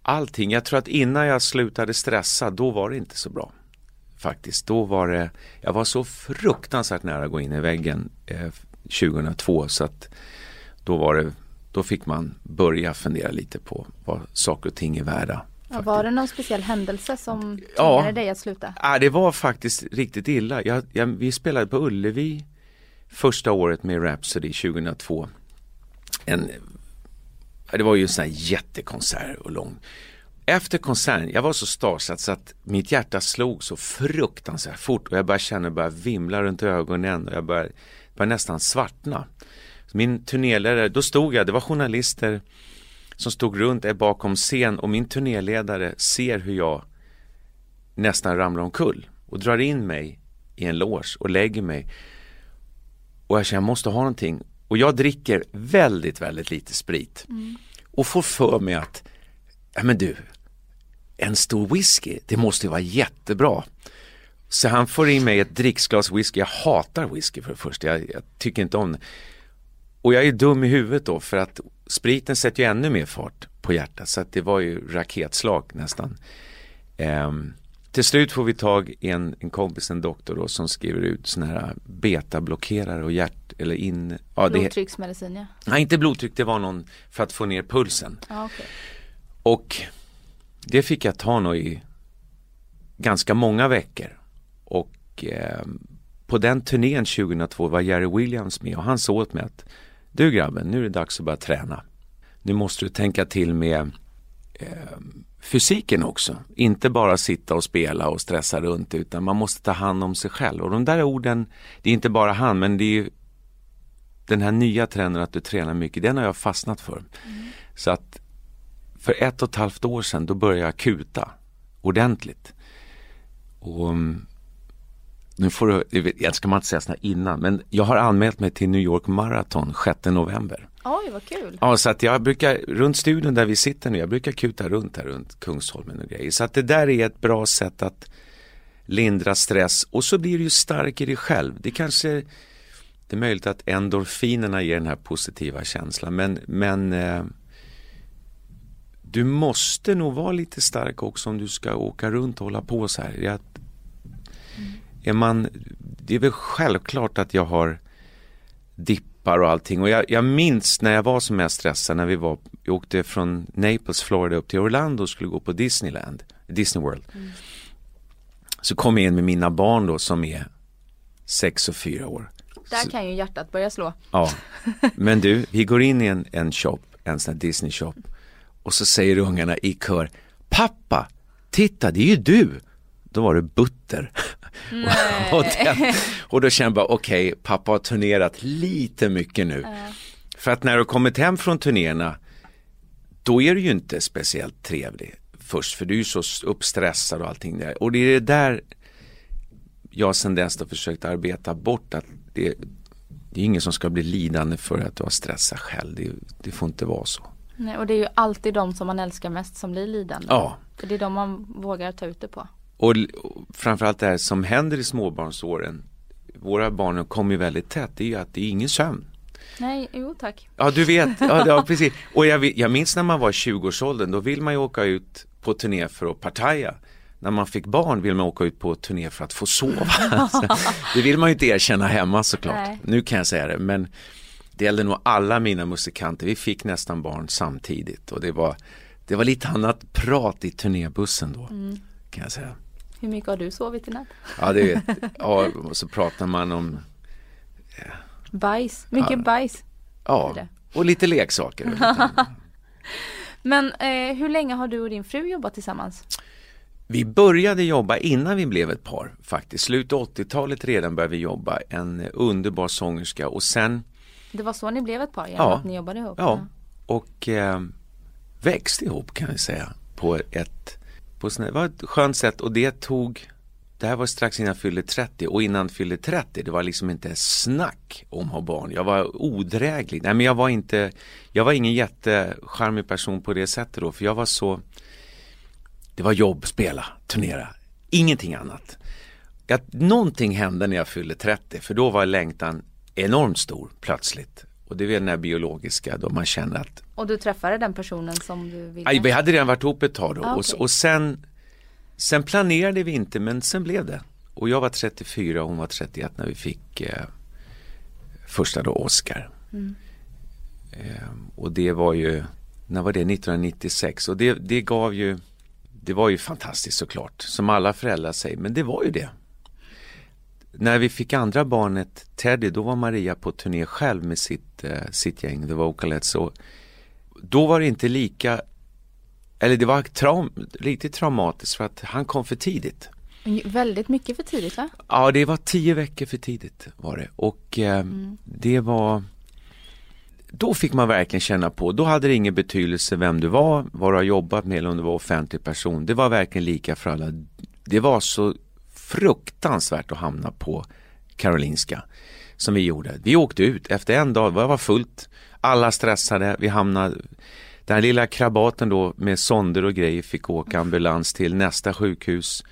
allting. Jag tror att innan jag slutade stressa, då var det inte så bra. Faktiskt, då var det, jag var så fruktansvärt nära att gå in i väggen eh, 2002 så att då var det, då fick man börja fundera lite på vad saker och ting är värda. Ja, var det någon speciell händelse som tvingade ja, dig att sluta? Ja, det var faktiskt riktigt illa. Jag, jag, vi spelade på Ullevi första året med Rhapsody 2002. En, det var ju en sån här jättekonsert och lång. Efter konserten, jag var så starsatt så att mitt hjärta slog så fruktansvärt fort och jag började känna det började vimla runt ögonen och jag började, började nästan svartna. Min turnéledare, då stod jag, det var journalister som stod runt bakom scen och min turnéledare ser hur jag nästan ramlar omkull och drar in mig i en loge och lägger mig. Och jag känner jag måste ha någonting. Och jag dricker väldigt, väldigt lite sprit. Mm. Och får för mig att, ja men du, en stor whisky, det måste ju vara jättebra. Så han får in mig ett dricksglas whisky, jag hatar whisky för det första, jag, jag tycker inte om det. Och jag är dum i huvudet då för att spriten sätter ju ännu mer fart på hjärtat så att det var ju raketslag nästan. Um, till slut får vi tag i en, en kompis, en doktor då, som skriver ut sådana här betablockerare och hjärt eller in... Ja, Blodtrycksmedicin ja. Nej inte blodtryck, det var någon för att få ner pulsen. Ah, okay. Och det fick jag ta nog i ganska många veckor. Och eh, på den turnén 2002 var Jerry Williams med och han sa åt mig att du grabben, nu är det dags att börja träna. Nu måste du tänka till med eh, fysiken också. Inte bara sitta och spela och stressa runt utan man måste ta hand om sig själv. Och de där orden, det är inte bara han men det är den här nya trenden att du tränar mycket, den har jag fastnat för. Mm. Så att för ett och ett halvt år sedan då började jag kuta ordentligt. Och mm, nu får du, jag ska man inte säga sådana innan, men jag har anmält mig till New York Marathon 6 november. Oj, vad kul. Ja, så att jag brukar, runt studion där vi sitter nu, jag brukar kuta runt här runt Kungsholmen och grejer. Så att det där är ett bra sätt att lindra stress och så blir du ju stark i dig själv. Det kanske det är möjligt att endorfinerna ger den här positiva känslan men, men eh, du måste nog vara lite stark också om du ska åka runt och hålla på så här. Jag, är man, det är väl självklart att jag har dippar och allting och jag, jag minns när jag var som mest stressad när vi var, vi åkte från Naples, Florida upp till Orlando och skulle gå på Disneyland, Disney World. Mm. Så kom jag in med mina barn då som är sex och fyra år. Där kan ju hjärtat börja slå. Ja, men du, vi går in i en, en shop, en sån här Disney shop och så säger ungarna i kör Pappa, titta det är ju du! Då var det Butter. Och, den, och då kände jag bara okej, okay, pappa har turnerat lite mycket nu. Uh. För att när du kommit hem från turnéerna då är du ju inte speciellt trevlig först för du är ju så uppstressad och allting där. Och det är det där jag sen dess har försökt arbeta bort att det, det är ingen som ska bli lidande för att du har stressat själv. Det, det får inte vara så. Nej, och det är ju alltid de som man älskar mest som blir lidande. Ja. För det är de man vågar ta ut det på. Och, och framförallt det här som händer i småbarnsåren. Våra barn kommer ju väldigt tätt. Det är ju att det är ingen sömn. Nej, jo tack. Ja, du vet. Ja, ja precis. Och jag, jag minns när man var 20-årsåldern. Då vill man ju åka ut på turné för att partaja. När man fick barn vill man åka ut på turné för att få sova. det vill man ju inte erkänna hemma såklart. Nej. Nu kan jag säga det. Men det gällde nog alla mina musikanter. Vi fick nästan barn samtidigt och det var, det var lite annat prat i turnébussen då. Mm. Kan jag säga. Hur mycket har du sovit i natt? Ja, det vet ja, och så pratar man om ja. Bajs, mycket ja. bajs. Ja, och lite leksaker. Men eh, hur länge har du och din fru jobbat tillsammans? Vi började jobba innan vi blev ett par faktiskt. Slutet 80-talet redan började vi jobba. En underbar sångerska och sen Det var så ni blev ett par genom ja, att ni jobbade ihop? Ja, och eh, växte ihop kan vi säga på ett, på det var ett skönt sätt och det tog det här var strax innan jag fyllde 30 och innan jag fyllde 30 det var liksom inte snack om att ha barn. Jag var odräglig. Nej men jag var inte, jag var ingen jättecharmig person på det sättet då för jag var så Det var jobb, spela, turnera, ingenting annat. Att någonting hände när jag fyllde 30 för då var längtan enormt stor plötsligt. Och det är väl den här biologiska då man känner att Och du träffade den personen som du ville? Aj, vi hade redan varit ihop ett tag då ah, okay. och, och sen Sen planerade vi inte men sen blev det. Och jag var 34 och hon var 31 när vi fick eh, första då Oscar. Mm. Eh, och det var ju, när var det, 1996 och det, det gav ju, det var ju fantastiskt såklart, som alla föräldrar säger, men det var ju det. När vi fick andra barnet, Teddy, då var Maria på turné själv med sitt, eh, sitt gäng, The Vocalettes. Och då var det inte lika eller det var traum, riktigt traumatiskt för att han kom för tidigt. Väldigt mycket för tidigt va? Ja det var tio veckor för tidigt var det och eh, mm. det var Då fick man verkligen känna på, då hade det ingen betydelse vem du var, vad du har jobbat med eller om du var offentlig person. Det var verkligen lika för alla. Det var så fruktansvärt att hamna på Karolinska som vi gjorde. Vi åkte ut efter en dag, det var fullt, alla stressade, vi hamnade den här lilla krabaten då med sonder och grejer fick åka ambulans till nästa sjukhus.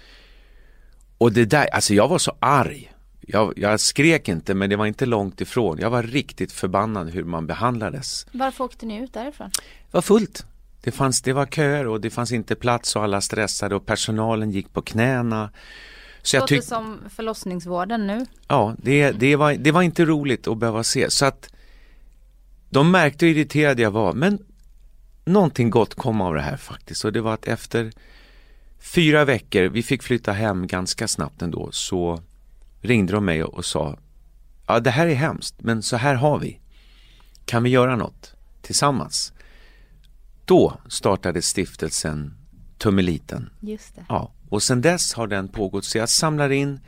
Och det där, alltså jag var så arg. Jag, jag, skrek inte men det var inte långt ifrån. Jag var riktigt förbannad hur man behandlades. Varför åkte ni ut därifrån? Det var fullt. Det, fanns, det var köer och det fanns inte plats och alla stressade och personalen gick på knäna. Så jag tyckte som förlossningsvården nu. Ja, det, det, var, det var inte roligt att behöva se. Så att de märkte hur irriterad jag var. Men någonting gott kom av det här faktiskt och det var att efter fyra veckor, vi fick flytta hem ganska snabbt ändå, så ringde de mig och sa Ja det här är hemskt men så här har vi. Kan vi göra något tillsammans? Då startade stiftelsen Tummeliten. Just det. Ja, och sen dess har den pågått så jag samlar in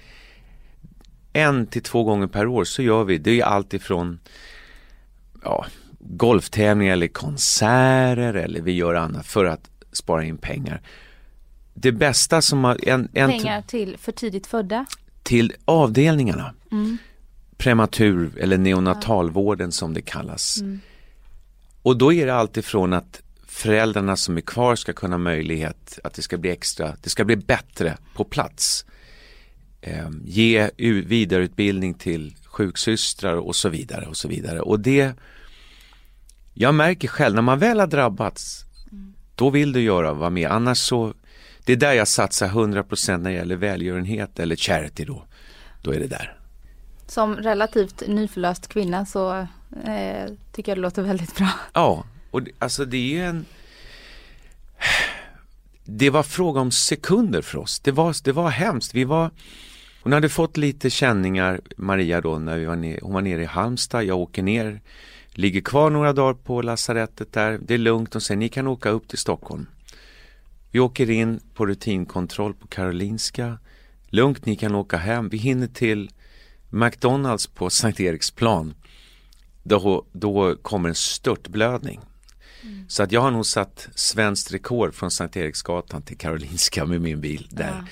en till två gånger per år så gör vi, det är allt ifrån ja, golftävlingar eller konserter eller vi gör annat för att spara in pengar. Det bästa som har... En, en pengar till för tidigt födda? Till avdelningarna. Mm. Prematur eller neonatalvården som det kallas. Mm. Och då är det alltifrån att föräldrarna som är kvar ska kunna ha möjlighet att det ska bli extra, det ska bli bättre på plats. Eh, ge vidareutbildning till sjuksystrar och så vidare och så vidare. Och det jag märker själv när man väl har drabbats då vill du göra, vara med. Annars så, det är där jag satsar 100% när det gäller välgörenhet eller charity då. Då är det där. Som relativt nyförlöst kvinna så eh, tycker jag det låter väldigt bra. Ja, och det, alltså det är ju en Det var fråga om sekunder för oss. Det var, det var hemskt. Vi var Hon hade fått lite känningar, Maria då, när vi var ner, hon var nere i Halmstad. Jag åker ner, ligger kvar några dagar på lasarettet där. Det är lugnt och sen ni kan åka upp till Stockholm. Vi åker in på rutinkontroll på Karolinska. Lugnt, ni kan åka hem. Vi hinner till McDonalds på Sankt Eriksplan. Då, då kommer en störtblödning. Mm. Så att jag har nog satt svenskt rekord från Sankt Eriksgatan till Karolinska med min bil där. Ja.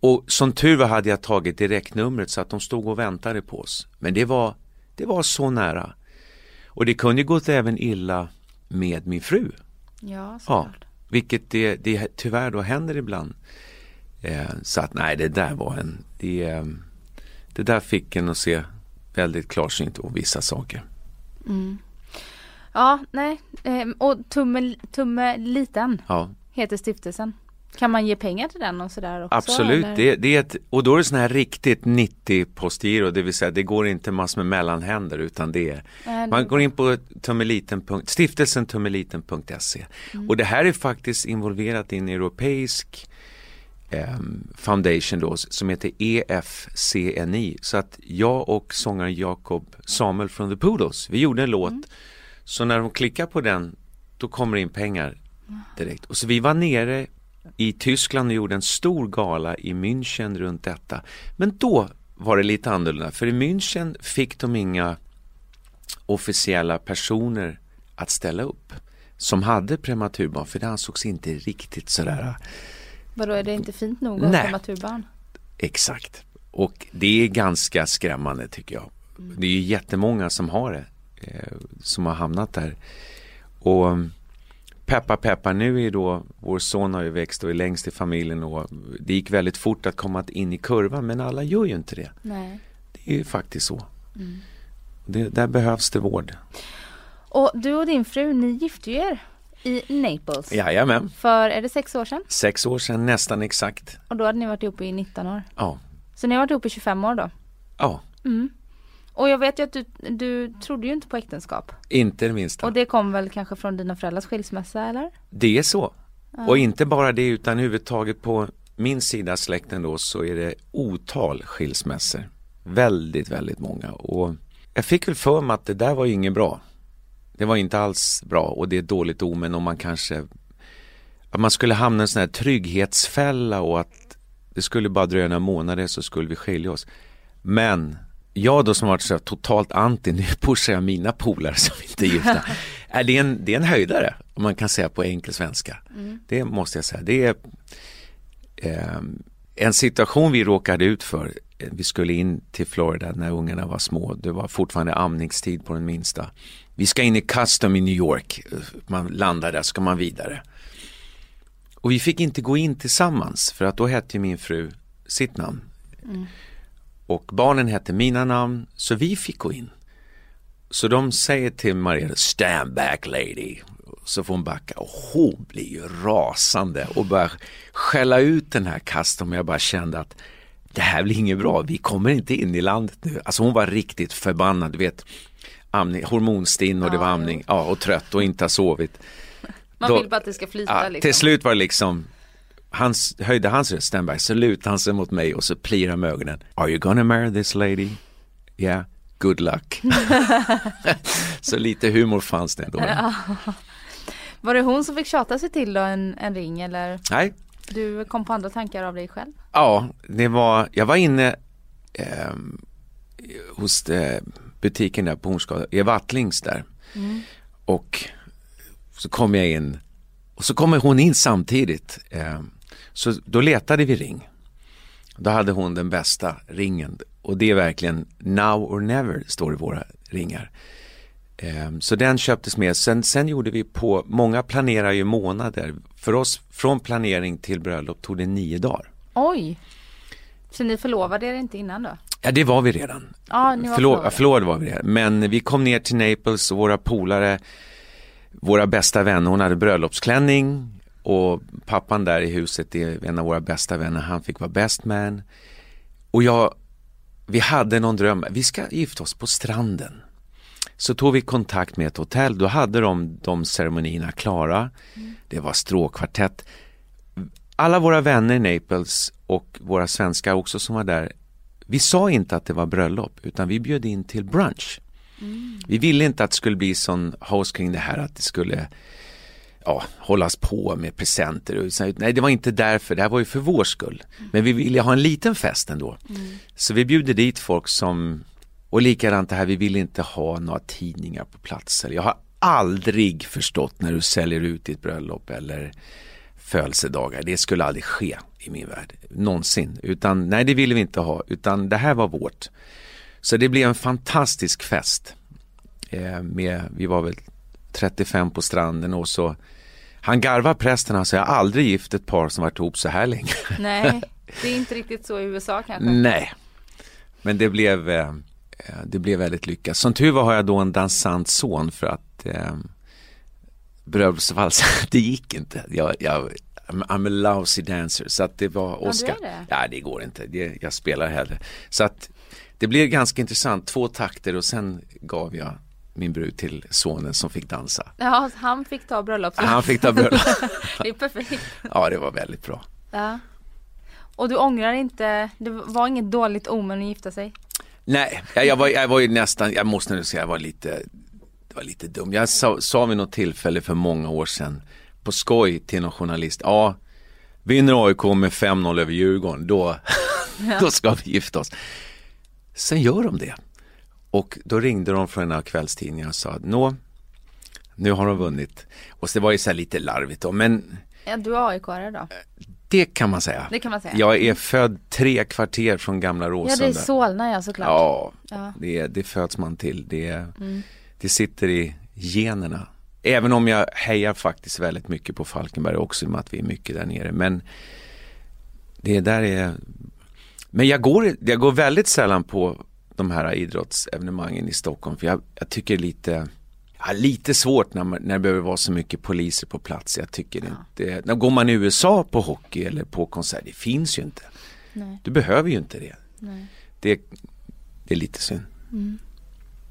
Och som tur var hade jag tagit direktnumret så att de stod och väntade på oss. Men det var, det var så nära. Och det kunde gått även illa med min fru. Ja, ja Vilket det, det tyvärr då händer ibland. Eh, så att nej, det där var en, det, eh, det där fick en att se väldigt klarsynt på vissa saker. Mm. Ja, nej. Ehm, och Tumme, tumme liten ja. heter stiftelsen. Kan man ge pengar till den och sådär också? Absolut, det, det, är ett, och då är det sån här riktigt 90 postgiro, det vill säga det går inte massor med mellanhänder utan det är, äh, man går in på tummeliten. stiftelsen tummeliten.se mm. och det här är faktiskt involverat i en europeisk Ehm, foundation då som heter EFCNI. Så att jag och sångaren Jakob Samuel från The Poodles, vi gjorde en låt. Mm. Så när de klickar på den, då kommer det in pengar direkt. Och så vi var nere i Tyskland och gjorde en stor gala i München runt detta. Men då var det lite annorlunda, för i München fick de inga officiella personer att ställa upp som hade prematurbarn, för det ansågs inte riktigt sådär Vadå, är det inte fint nog att komma turbarn? Exakt. Och det är ganska skrämmande tycker jag. Mm. Det är ju jättemånga som har det. Eh, som har hamnat där. Och mm, peppa peppa nu är då, vår son har ju växt och är längst i familjen och det gick väldigt fort att komma in i kurvan men alla gör ju inte det. Nej. Det är ju faktiskt så. Mm. Det, där behövs det vård. Och du och din fru, ni gifte ju er i Naples. Jajamän. För, är det sex år sedan? Sex år sedan, nästan exakt. Och då hade ni varit ihop i 19 år? Ja. Så ni har varit ihop i 25 år då? Ja. Mm. Och jag vet ju att du, du trodde ju inte på äktenskap. Inte det minsta. Och det kom väl kanske från dina föräldrars skilsmässa eller? Det är så. Ja. Och inte bara det utan överhuvudtaget på min sida släkten då så är det otal skilsmässor. Väldigt, väldigt många. Och jag fick väl för mig att det där var ju inget bra. Det var inte alls bra och det är dåligt omen om man kanske att man skulle hamna i en sån här trygghetsfälla och att det skulle bara dröja några månader så skulle vi skilja oss. Men jag då som varit så totalt anti, nu pushar jag mina polare som inte är gifta. är det, en, det är en höjdare, om man kan säga på enkel svenska. Mm. Det måste jag säga. Det är eh, en situation vi råkade ut för. Vi skulle in till Florida när ungarna var små. Det var fortfarande amningstid på den minsta. Vi ska in i custom i New York. Man landar där, ska man vidare. Och vi fick inte gå in tillsammans för att då hette min fru sitt namn. Mm. Och barnen hette mina namn, så vi fick gå in. Så de säger till Maria, stand back lady. Så får hon backa och hon blir ju rasande och börjar skälla ut den här custom. Jag bara kände att det här blir inget bra, vi kommer inte in i landet nu. Alltså hon var riktigt förbannad, du vet amning, hormonstinn och det var amning, ja och trött och inte har sovit. Man vill bara att det ska flyta ja, liksom. Till slut var det liksom han höjde hans röst, Stenberg, så lutade han sig mot mig och så plirar han med ögonen. Are you gonna marry this lady? Yeah, good luck. så lite humor fanns det ändå. Var det hon som fick tjata sig till då en, en ring eller? Nej. Du kom på andra tankar av dig själv? Ja, det var, jag var inne eh, hos eh, butiken där på Hornsgatan, Eva Attlings där. Mm. Och så kom jag in och så kommer hon in samtidigt. Eh, så då letade vi ring. Då hade hon den bästa ringen och det är verkligen now or never står i våra ringar. Eh, så den köptes med. Sen, sen gjorde vi på, många planerar ju månader. För oss från planering till bröllop tog det nio dagar. Oj! Så ni förlovade er inte innan då? Ja det var vi redan. Ja, ni var Förlo förlovade var vi redan. Men vi kom ner till Naples och våra polare våra bästa vänner, hon hade bröllopsklänning och pappan där i huset är en av våra bästa vänner, han fick vara best man. Och jag, vi hade någon dröm, vi ska gifta oss på stranden. Så tog vi kontakt med ett hotell, då hade de de ceremonierna klara. Mm. Det var stråkkvartett. Alla våra vänner i Naples och våra svenskar också som var där, vi sa inte att det var bröllop utan vi bjöd in till brunch. Mm. Vi ville inte att det skulle bli sån host kring det här att det skulle ja, hållas på med presenter. Nej, det var inte därför, det här var ju för vår skull. Men vi ville ha en liten fest ändå. Mm. Så vi bjuder dit folk som, och likadant det här, vi vill inte ha några tidningar på plats. Jag har aldrig förstått när du säljer ut ditt bröllop eller födelsedagar. Det skulle aldrig ske i min värld, någonsin. Utan nej, det ville vi inte ha, utan det här var vårt. Så det blev en fantastisk fest. Eh, med, vi var väl 35 på stranden och så han garvar prästen, han säger jag har aldrig gift ett par som varit ihop så här länge. Nej, det är inte riktigt så i USA kanske. Nej, men det blev, eh, det blev väldigt lyckat. Som tur var har jag då en dansant son för att eh, bröllopsvals, det gick inte. Jag, jag, I'm a lousy dancer så att det var Oscar. Ja, det, ja, det går inte, det, jag spelar hellre. Så att det blev ganska intressant, två takter och sen gav jag min brud till sonen som fick dansa. Ja, han fick ta bröllop. Han fick ta bröllop. det är perfekt. Ja, det var väldigt bra. Ja. Och du ångrar inte, det var inget dåligt omen att gifta sig? Nej, jag, var, jag var ju nästan, jag måste nu säga, jag var lite, var lite dum. Jag sa, sa vid något tillfälle för många år sedan på skoj till någon journalist, ja, vinner AIK med 5-0 över Djurgården, då, ja. då ska vi gifta oss. Sen gör de det. Och då ringde de från en av kvällstidningarna och sa, nå, nu har de vunnit. Och så det var ju så lite larvigt då, men Ja, du är aik då? Det kan man säga. Det kan man säga. Jag är född tre kvarter från gamla Råsunda. Ja, det är Solna ja, såklart. Ja, ja. Det, det föds man till. Det, mm. det sitter i generna. Även om jag hejar faktiskt väldigt mycket på Falkenberg också i och med att vi är mycket där nere. Men det där är Men jag går, jag går väldigt sällan på de här idrottsevenemangen i Stockholm för jag, jag tycker lite Ja, lite svårt när, man, när det behöver vara så mycket poliser på plats. Jag tycker ja. inte, när går man i USA på hockey eller på konsert, det finns ju inte. Nej. Du behöver ju inte det. Det, det, är lite synd. Mm.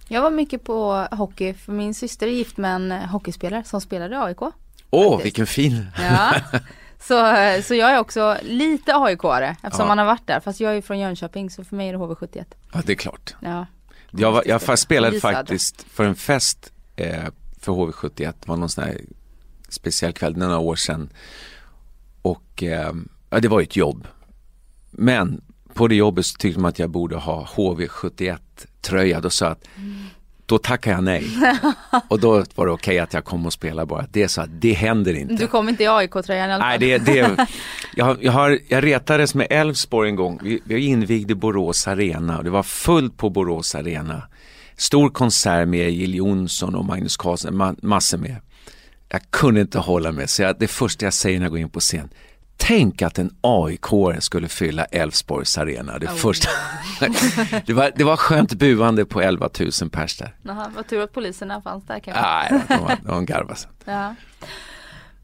Jag var mycket på hockey för min syster är gift med en hockeyspelare som spelade i AIK. Åh, oh, vilken fin! Ja. Så, så jag är också lite AIK-are eftersom ja. man har varit där. Fast jag är från Jönköping så för mig är det HV71. Ja det är klart. Ja. Jag, var, jag spelade faktiskt för en fest eh, för HV71. Det var någon sån här speciell kväll, några år sedan. Och eh, ja, det var ju ett jobb. Men på det jobbet så tyckte man att jag borde ha HV71 tröja. Då sa jag att mm då tackade jag nej. Och då var det okej okay att jag kom och spelade bara. Det är så att det händer inte. Du kom inte i AIK-tröjan i alla fall. Nej, det, det, jag, jag, har, jag retades med Elfsborg en gång. Vi, vi invigde Borås Arena och det var fullt på Borås Arena. Stor konsert med Jill Johnson och Magnus Carlsen, ma massor med. Jag kunde inte hålla mig så jag, det första jag säger när jag går in på scen, Tänk att en aik skulle fylla Elfsborgs arena. Det, oh. första. det, var, det var skönt buande på 11 000 pers där. Jaha, vad tur att poliserna fanns där kanske. Nej, de var, de var garvas. ja.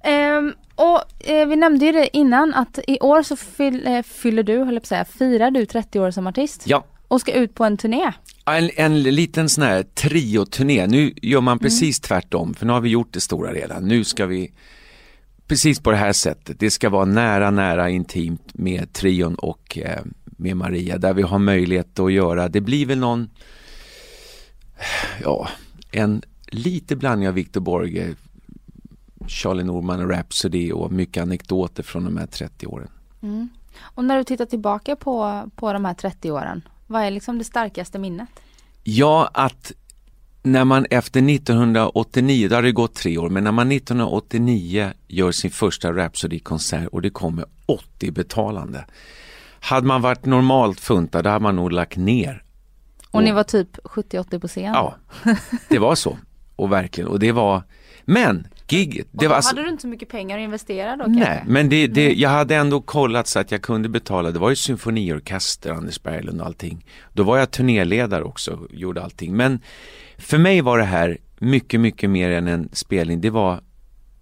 Ehm, och eh, vi nämnde ju det innan att i år så fyll, eh, fyller du, höll på att säga, firar du 30 år som artist. Ja. Och ska ut på en turné. En, en liten sån här trio-turné. Nu gör man precis mm. tvärtom, för nu har vi gjort det stora redan. Nu ska vi precis på det här sättet. Det ska vara nära, nära intimt med trion och eh, med Maria där vi har möjlighet att göra, det blir väl någon, ja, en lite blandning av Victor Borge, Charlie Norman och Rhapsody och mycket anekdoter från de här 30 åren. Mm. Och när du tittar tillbaka på, på de här 30 åren, vad är liksom det starkaste minnet? Ja, att när man efter 1989, då har det gått tre år, men när man 1989 gör sin första Rhapsody-konsert och det kommer 80 betalande. Hade man varit normalt funtad, då hade man nog lagt ner. Och, och ni var typ 70-80 på scen? Ja, det var så. Och verkligen, och det var, men giget. Det var alltså, hade du inte så mycket pengar att investera då? Nej, kanske? men det, det, jag hade ändå kollat så att jag kunde betala. Det var ju symfoniorkester, Anders Berglund och allting. Då var jag turnéledare också, gjorde allting. Men för mig var det här mycket, mycket mer än en spelning. Det var,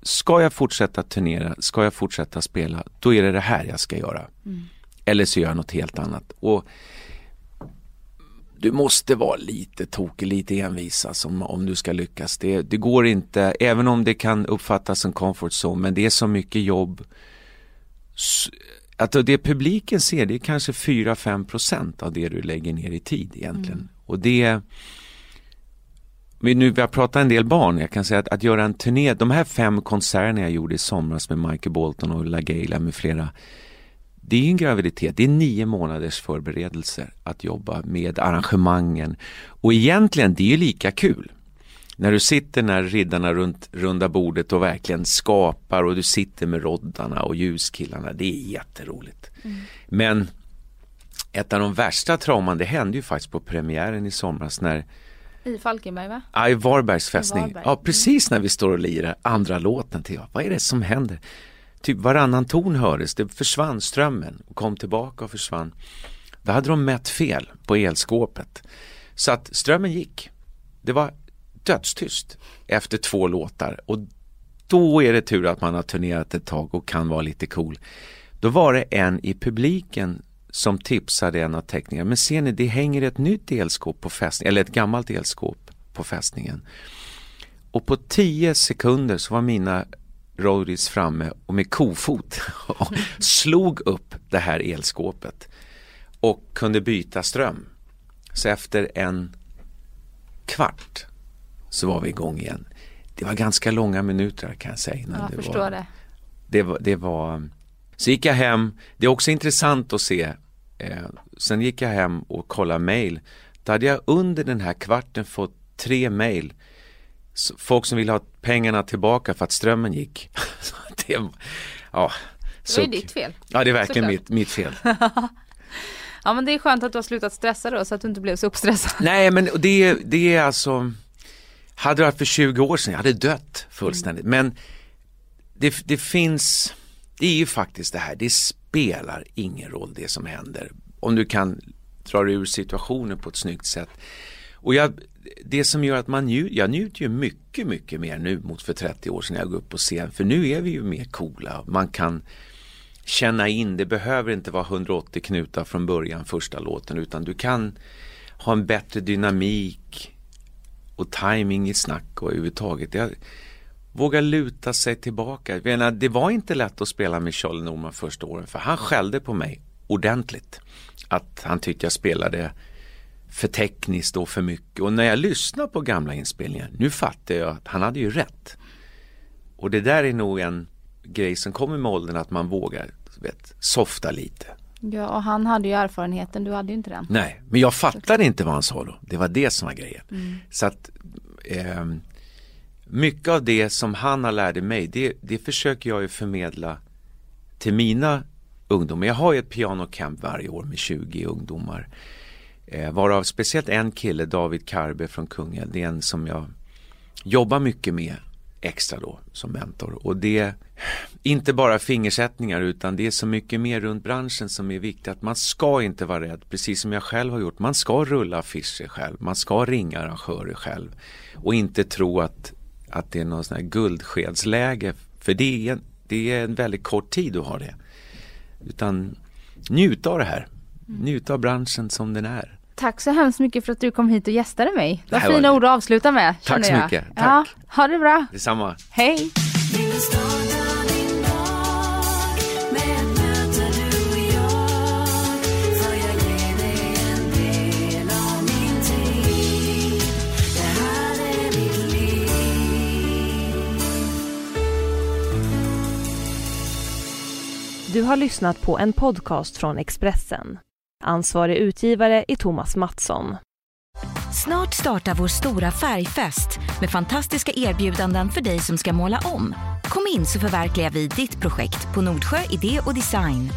ska jag fortsätta turnera, ska jag fortsätta spela, då är det det här jag ska göra. Mm. Eller så gör jag något helt annat. Och du måste vara lite tokig, lite envis alltså, om du ska lyckas. Det, det går inte, även om det kan uppfattas som comfort zone, men det är så mycket jobb. Att det publiken ser, det är kanske 4-5% av det du lägger ner i tid egentligen. Mm. Och det nu, vi har pratat en del barn, jag kan säga att, att göra en turné, de här fem konserterna jag gjorde i somras med Michael Bolton och LaGaylia med flera det är en graviditet, det är nio månaders förberedelser att jobba med arrangemangen. Och egentligen, det är lika kul. När du sitter när riddarna runt runda bordet och verkligen skapar och du sitter med roddarna och ljuskillarna, det är jätteroligt. Mm. Men ett av de värsta trauman, det hände ju faktiskt på premiären i somras när i Falkenberg va? Ja, i Varbergs fästning. Ja, precis när vi står och lirar andra låten till, vad är det som händer? Typ varannan ton hördes, det försvann strömmen och kom tillbaka och försvann. Då hade de mätt fel på elskåpet. Så att strömmen gick. Det var dödstyst efter två låtar och då är det tur att man har turnerat ett tag och kan vara lite cool. Då var det en i publiken som tipsade en av teknikerna, men ser ni det hänger ett nytt elskåp på fästningen, eller ett gammalt elskåp på fästningen. Och på tio sekunder så var mina roadies framme och med kofot slog upp det här elskåpet och kunde byta ström. Så efter en kvart så var vi igång igen. Det var ganska långa minuter kan jag säga. Innan jag det förstår var, det. Det var, det var, så gick jag hem, det är också intressant att se, eh, sen gick jag hem och kollade mail. Då hade jag under den här kvarten fått tre mail folk som vill ha pengarna tillbaka för att strömmen gick. det, ja, det var ditt fel. Ja, det är verkligen mitt, mitt fel. ja, men det är skönt att du har slutat stressa då så att du inte blev så uppstressad. Nej, men det, det är alltså, hade det varit för 20 år sedan, jag hade dött fullständigt. Mm. Men det, det finns, det är ju faktiskt det här, det spelar ingen roll det som händer. Om du kan dra dig ur situationen på ett snyggt sätt. Och jag, det som gör att man njuter, jag njuter ju mycket, mycket mer nu mot för 30 år sedan jag går upp på scen. För nu är vi ju mer coola. Man kan känna in, det behöver inte vara 180 knutar från början första låten utan du kan ha en bättre dynamik och timing i snack och överhuvudtaget. Jag vågar luta sig tillbaka. Menar, det var inte lätt att spela med Charlie Norman första åren för han skällde på mig ordentligt. Att han tyckte jag spelade för tekniskt och för mycket. Och när jag lyssnar på gamla inspelningar, nu fattar jag att han hade ju rätt. Och det där är nog en grej som kommer med åldern att man vågar vet, softa lite. Ja, och han hade ju erfarenheten, du hade ju inte den. Nej, men jag fattade inte vad han sa då. Det var det som var grejen. Mm. Så att eh, mycket av det som han har lärde mig, det, det försöker jag ju förmedla till mina ungdomar. Jag har ju ett pianocamp varje år med 20 ungdomar. Eh, varav speciellt en kille, David Karbe från Kungälv, det är en som jag jobbar mycket med extra då som mentor. Och det är inte bara fingersättningar utan det är så mycket mer runt branschen som är viktigt. Att man ska inte vara rädd, precis som jag själv har gjort. Man ska rulla affischer själv, man ska ringa arrangörer själv. Och inte tro att, att det är någon sån här guldskedsläge. För det är, det är en väldigt kort tid du har det. Utan njuta av det här. Njuta av branschen som den är. Tack så hemskt mycket för att du kom hit och gästade mig. Det var fina ord att avsluta med. Tack så jag. mycket. Tack. Ja, ha det bra. Detsamma. Hej. Du har lyssnat på en podcast från Expressen. Ansvarig utgivare är Thomas Mattsson. Snart startar vår stora färgfest med fantastiska erbjudanden för dig som ska måla om. Kom in så förverkligar vi ditt projekt på Nordsjö Idé och Design.